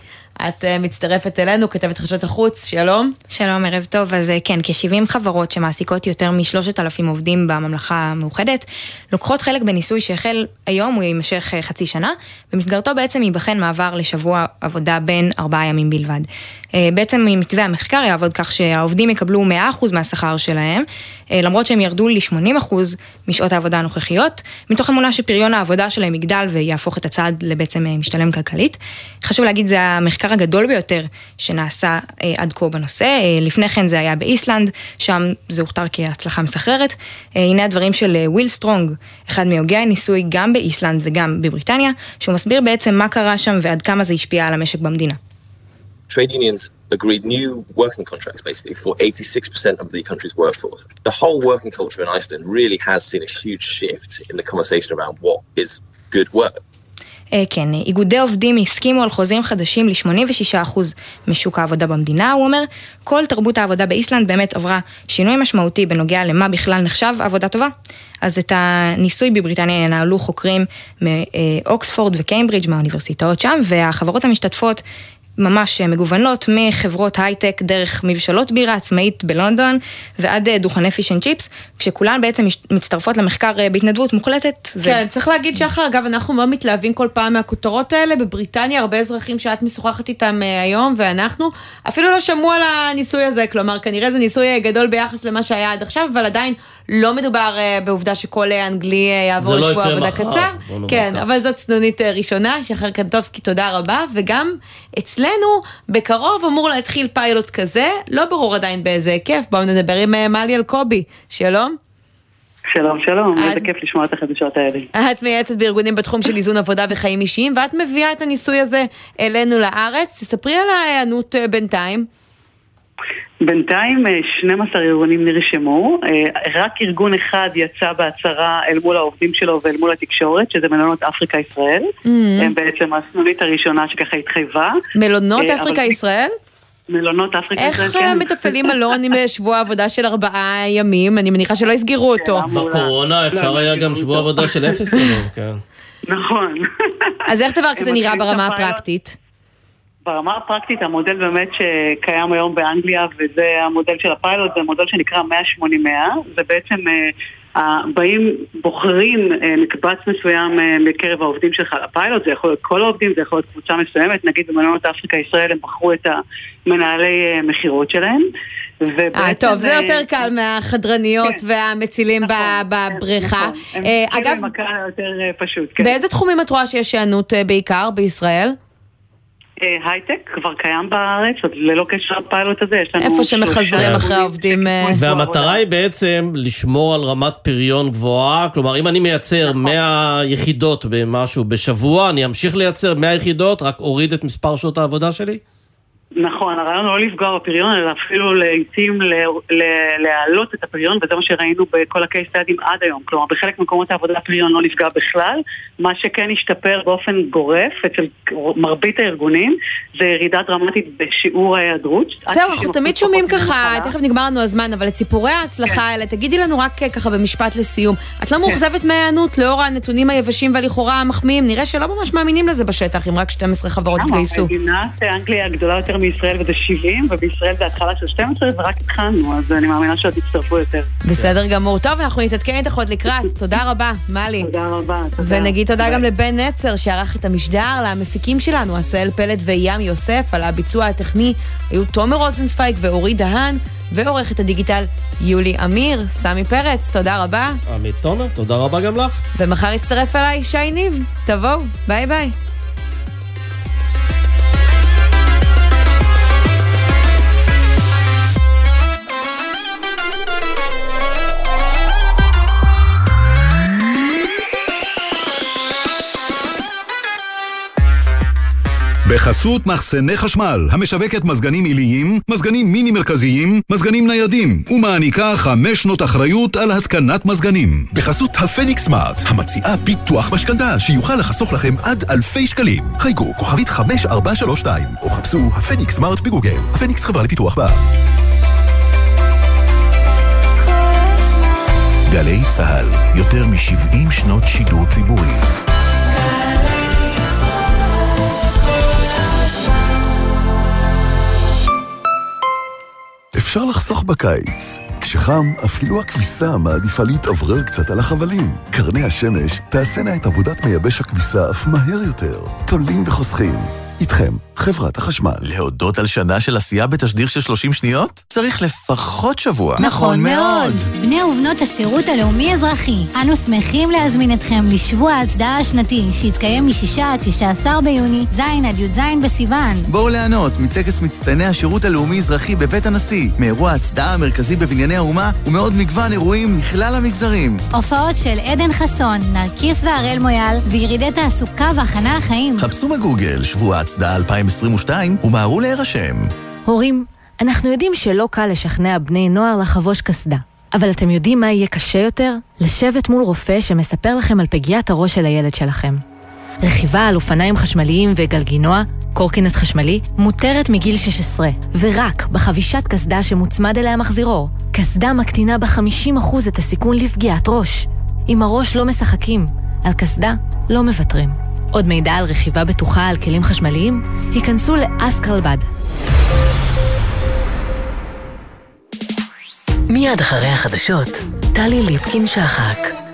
את אה, מצטרפת אלינו, כתבת חדשות החוץ, שלום. שלום, ערב טוב. אז אה, כן, כ-70 חברות שמעסיקות יותר מ-3,000 עובדים בממלכה המאוחדת, לוקחות חלק בניסוי שהחל היום, הוא יימשך אה, חצי שנה. במסגרתו בעצם ייבחן מעבר לשבוע עבודה בין ארבעה ימים בלבד. אה, בעצם מתווה המחקר יעבוד כך שהעובדים יקבלו 100% מהשכר שלהם, אה, למרות שהם ירדו ל-80% משעות העבודה הנוכחיות, מתוך אמונה שפריון העבודה שלהם יגדל ויהפוך את הצעד לבעצם אה, משתלם כלכלית. חשוב להגיד, זה המחקר הגדול ביותר שנעשה עד כה בנושא. לפני כן זה היה באיסלנד, שם זה הוכתר כהצלחה מסחררת. הנה הדברים של וויל סטרונג, אחד מהוגי הניסוי גם באיסלנד וגם בבריטניה, שהוא מסביר בעצם מה קרה שם ועד כמה זה השפיע על המשק במדינה. Trade unions agreed new working contracts basically for 86% of the country's workforce. The whole working culture in Iceland really has seen a huge shift in the conversation around what is good work. אה, כן, אה, איגודי עובדים הסכימו על חוזים חדשים ל-86% משוק העבודה במדינה, הוא אומר, כל תרבות העבודה באיסלנד באמת עברה שינוי משמעותי בנוגע למה בכלל נחשב עבודה טובה. אז את הניסוי בבריטניה ינהלו חוקרים מאוקספורד וקיימברידג' מהאוניברסיטאות שם, והחברות המשתתפות ממש מגוונות מחברות הייטק דרך מבשלות בירה עצמאית בלונדון ועד אה, דוכני fish and chips, כשכולן בעצם מצטרפות למחקר אה, בהתנדבות מוחלטת. ו- כן, צריך להגיד שחר, אגב, אנחנו מאוד מתלהבים כל פעם מהכותרות האלה. בבריטניה, הרבה אזרחים שאת משוחחת איתם אה, היום, ואנחנו, אפילו לא שמעו על הניסוי הזה, כלומר, כנראה זה ניסוי גדול ביחס למה שהיה עד עכשיו, אבל עדיין לא מדובר אה, בעובדה שכל אה, אנגלי אה, יעבור לא לשבוע יקרה עבודה מחר, קצר. בוא נאמר כן, כך. אבל זאת צנונית אה, ראשונה, שחר קנטובסקי, תודה רבה, וגם אצלנו, בקרוב אמור להתחיל פיילוט כזה, לא ברור עדיין באיזה היקף, בואו נדבר עם מלי אלקובי, שלום. שלום, שלום, את- איזה כיף לשמוע את החדשות האלה. את מייעצת בארגונים בתחום של איזון עבודה וחיים אישיים, ואת מביאה את הניסוי הזה אלינו לארץ. תספרי על ההיענות בינתיים. בינתיים אה, 12 ארגונים נרשמו, אה, רק ארגון אחד יצא בהצהרה אל מול העובדים שלו ואל מול התקשורת, שזה מלונות אפריקה ישראל. Mhm. הם בעצם הסנונית הראשונה שככה התחייבה. מלונות אה, אבל- אפריקה ישראל? מלונות אפריקה איך ישראל, אה, כן. מתפעלים מלון עם אה, שבוע עבודה של ארבעה ימים? אני מניחה שלא יסגרו אותו. בקורונה אפשר היה גם שבוע עבודה של אפס ימים, כן. נכון. אז איך דבר כזה נראה ברמה. הפרקטית? ברמה הפרקטית המודל באמת שקיים היום באנגליה וזה המודל של הפיילוט, זה מודל שנקרא 180-100, זה בעצם אה, באים, בוחרים אה, מקבץ מסוים אה, מקרב העובדים שלך לפיילוט, זה יכול להיות כל העובדים, זה יכול להיות קבוצה מסוימת, נגיד במלונות אפריקה ישראל הם בחרו את המנהלי מכירות שלהם. אה, טוב, זה יותר קל מהחדרניות והמצילים ב- בבריכה. נכון, הם התחילו אגב, אה, פשוט, כן. באיזה תחומים את רואה שיש היענות בעיקר בישראל? אה, הייטק כבר קיים בארץ, אז ללא קשר לפיילוט הזה, יש לנו... איפה שמחזרים אחרי העובדים... אה, והמטרה היא בעצם לשמור על רמת פריון גבוהה, כלומר אם אני מייצר 100 יחידות במשהו בשבוע, אני אמשיך לייצר 100 יחידות, רק אוריד את מספר שעות העבודה שלי? נכון, הרעיון הוא לא לפגוע בפריון, אלא אפילו לעיתים להעלות את הפריון, וזה מה שראינו בכל הקייס סטאדים עד היום. כלומר, בחלק ממקומות העבודה הפריון לא נפגע בכלל, מה שכן השתפר באופן גורף אצל מרבית הארגונים, זה ירידה דרמטית בשיעור ההיעדרות. עד זהו, 60% אנחנו תמיד שומעים ככה. תכף נגמר לנו הזמן, אבל את סיפורי ההצלחה האלה, תגידי לנו רק אה, ככה במשפט לסיום. את לא מאוכזבת מההיענות לאור הנתונים היבשים והלכאורה המחמיאים? נראה שלא ממש מאמינים לזה בשטח, אם רק 12 חברות? התגייסו. מישראל וזה 70, ובישראל זה התחלה של 12 ורק התחלנו, אז אני מאמינה שעוד יצטרפו יותר. בסדר גמור. טוב, אנחנו נתעדכן איתך עוד לקראת. תודה רבה, מלי. תודה רבה. תודה. ונגיד תודה גם לבן נצר שערך את המשדר, למפיקים שלנו, עשהאל פלד וים יוסף, על הביצוע הטכני היו תומר רוזנצוויג ואורי דהן, ועורכת הדיגיטל יולי אמיר, סמי פרץ, תודה רבה. עמית תומר, תודה רבה גם לך. ומחר יצטרף אליי שי ניב. תבואו, ביי ביי. בחסות מחסני חשמל, המשווקת מזגנים עיליים, מזגנים מיני מרכזיים, מזגנים ניידים, ומעניקה חמש שנות אחריות על התקנת מזגנים. בחסות הפניקס סמארט, המציעה ביטוח משכנתה שיוכל לחסוך לכם עד אלפי שקלים. חייגו כוכבית 5432, או חפשו הפניקס סמארט בגוגל. הפניקס חברה לפיתוח בע"מ. גלי צה"ל, יותר מ-70 שנות שידור ציבורי. אפשר לחסוך בקיץ. כשחם, אפילו הכביסה מעדיפה להתאוורר קצת על החבלים. קרני השמש תעשינה את עבודת מייבש הכביסה אף מהר יותר. תולים וחוסכים. איתכם, חברת החשמל. להודות על שנה של עשייה בתשדיר של 30 שניות? צריך לפחות שבוע. נכון מאוד. בני ובנות השירות הלאומי-אזרחי, אנו שמחים להזמין אתכם לשבוע ההצדעה השנתי, שיתקיים מ-6 עד 16 ביוני, ז' עד י"ז בסיוון. בואו ליהנות מטקס מצטייני השירות הלאומי-אזרחי בבית הנשיא, מאירוע ההצדעה המרכזי בבנייני האומה, ומעוד מגוון אירועים מכלל המגזרים. הופעות של עדן חסון, נרקיס והראל מויאל, וירידי תעסוקה והכנה לחיים. חפשו בגוגל שבוע ההצדעה 2022 ומהרו להירשם. הורים, אנחנו יודעים שלא קל לשכנע בני נוער לחבוש קסדה. אבל אתם יודעים מה יהיה קשה יותר? לשבת מול רופא שמספר לכם על פגיעת הראש של הילד שלכם. רכיבה על אופניים חשמליים וגלגינוע, קורקינט חשמלי, מותרת מגיל 16, ורק בחבישת קסדה שמוצמד אליה מחזירור. קסדה מקטינה ב-50% את הסיכון לפגיעת ראש. עם הראש לא משחקים, על קסדה לא מוותרים. עוד מידע על רכיבה בטוחה על כלים חשמליים? היכנסו לאסקרלבד. מיד אחרי החדשות, טלי ליפקין שחק.